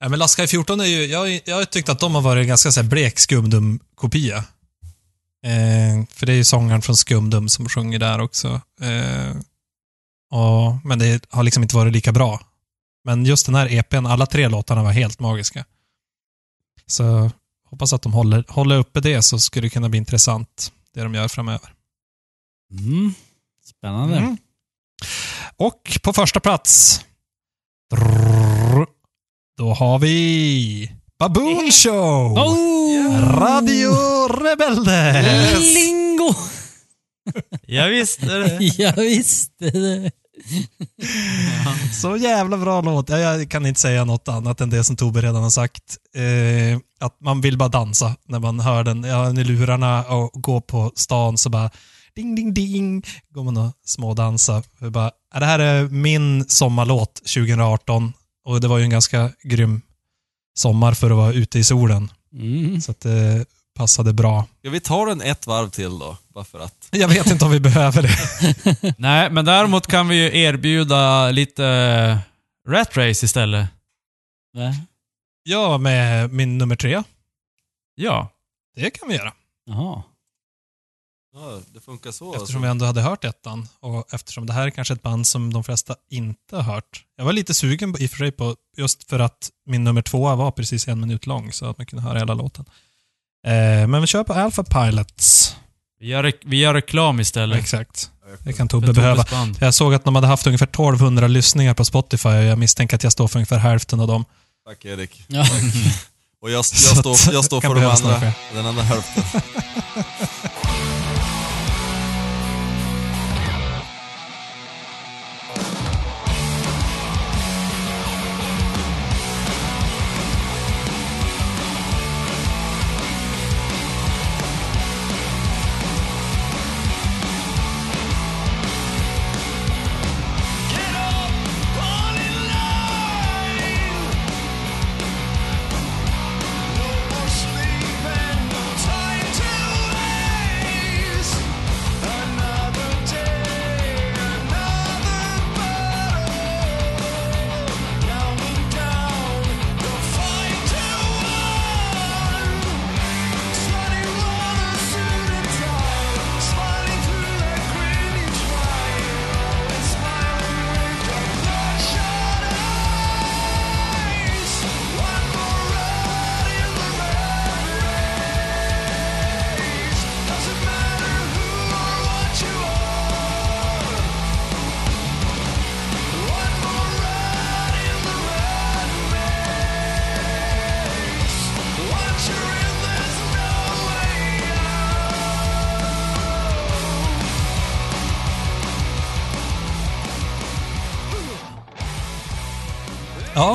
Ja, men Laskaj 14 är ju, jag, jag har tyckt att de har varit en ganska så här blek Skumdum-kopia. Eh, för det är ju sångaren från Skumdum som sjunger där också. Eh, och, men det har liksom inte varit lika bra. Men just den här EPn, alla tre låtarna var helt magiska. Så hoppas att de håller, håller uppe det så skulle det kunna bli intressant, det de gör framöver. Mm. Spännande. Mm. Och på första plats, då har vi Baboon Show! Oh! Radio Rebelde! Lingo! (laughs) Jag visste det. (laughs) Jag visste det. (laughs) Så jävla bra låt. Jag, jag kan inte säga något annat än det som Tobbe redan har sagt. Eh, att man vill bara dansa när man hör den. Ja, i lurarna och går på stan så bara ding, ding, ding. Går man och smådansar. Bara, det här är min sommarlåt 2018 och det var ju en ganska grym sommar för att vara ute i solen. Mm. Så att det passade bra. Ska vi ta den ett varv till då? Bara för att. Jag vet inte om vi behöver det. (laughs) Nej, men däremot kan vi ju erbjuda lite Rat Race istället. Va? Ja, med min nummer tre. Ja. Det kan vi göra. Jaha. Ja, det funkar så. Eftersom alltså. vi ändå hade hört ettan och eftersom det här är kanske ett band som de flesta inte har hört. Jag var lite sugen på, i och för sig på, just för att min nummer två var precis en minut lång så att man kunde höra hela låten. Eh, men vi kör på Alpha Pilots. Vi gör, vi gör reklam istället. Exakt. Det kan Tobbe behöva. band. Jag såg att de hade haft ungefär 1200 lyssningar på Spotify och jag misstänker att jag står för ungefär hälften av dem. Tack Erik. Ja. Och jag, jag, står, jag står för de andra, den andra hälften. (laughs)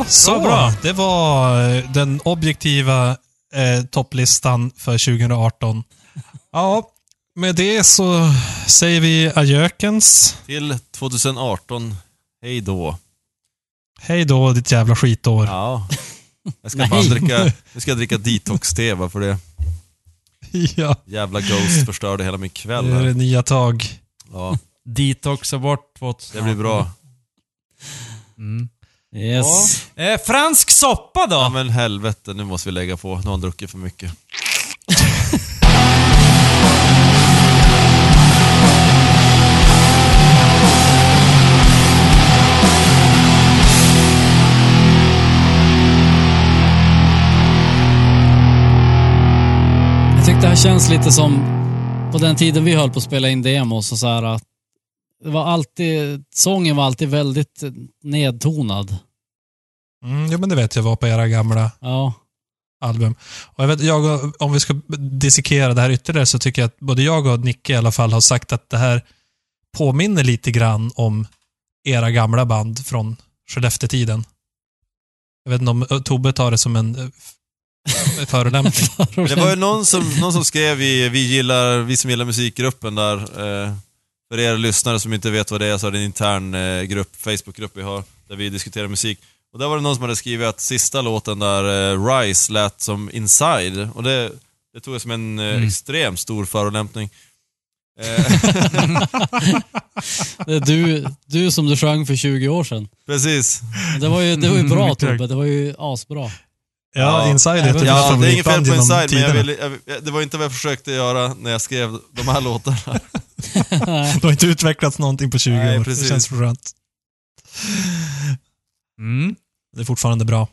Ja, så Bra, bra. Det var eh, den objektiva eh, topplistan för 2018. Ja, med det så säger vi adjökens. Till 2018. Hej då. Hej då, ditt jävla skitår. Ja. (laughs) Jag ska bara dricka, nu ska jag dricka detox-te bara för det. (laughs) Ja, Jävla Ghost förstörde hela min kväll det är det nya tag. Ja, Detoxa bort 2000. det blir bra. Mm. Yes. Eh, fransk soppa då? Ja men helvete, nu måste vi lägga på. Nu har han druckit för mycket. Jag tyckte det här känns lite som på den tiden vi höll på att spela in demos och så här att det var alltid, sången var alltid väldigt nedtonad. Mm, jo, men det vet jag var på era gamla Ja. album. Och jag vet, jag, om vi ska dissekera det här ytterligare så tycker jag att både jag och Nicke i alla fall har sagt att det här påminner lite grann om era gamla band från Skellefteå-tiden. Jag vet inte om eh, Tobbe tar det som en eh, förolämpning. (laughs) Det var ju någon som, någon som skrev i vi, gillar, vi som gillar musikgruppen där, eh, för er lyssnare som inte vet vad det är så är det en intern eh, grupp, Facebookgrupp vi har, där vi diskuterar musik. Och där var det någon som hade skrivit att sista låten där, eh, Rise, lät som Inside. Och det, det tog jag som en eh, extremt stor förolämpning. (laughs) Det är du, du som du sjöng för 20 år sedan. precis. Det var ju, det var ju bra (laughs) Tobbe, det var ju asbra. Ja, Ja, Inside är Ja, det är inget fel på Inside, men jag ville, jag, det var inte vad jag försökte göra när jag skrev de här låtarna. (laughs) (laughs) Det har inte utvecklats någonting på 20 Nej, år. precis. Det känns skönt. Mm. Det är fortfarande bra.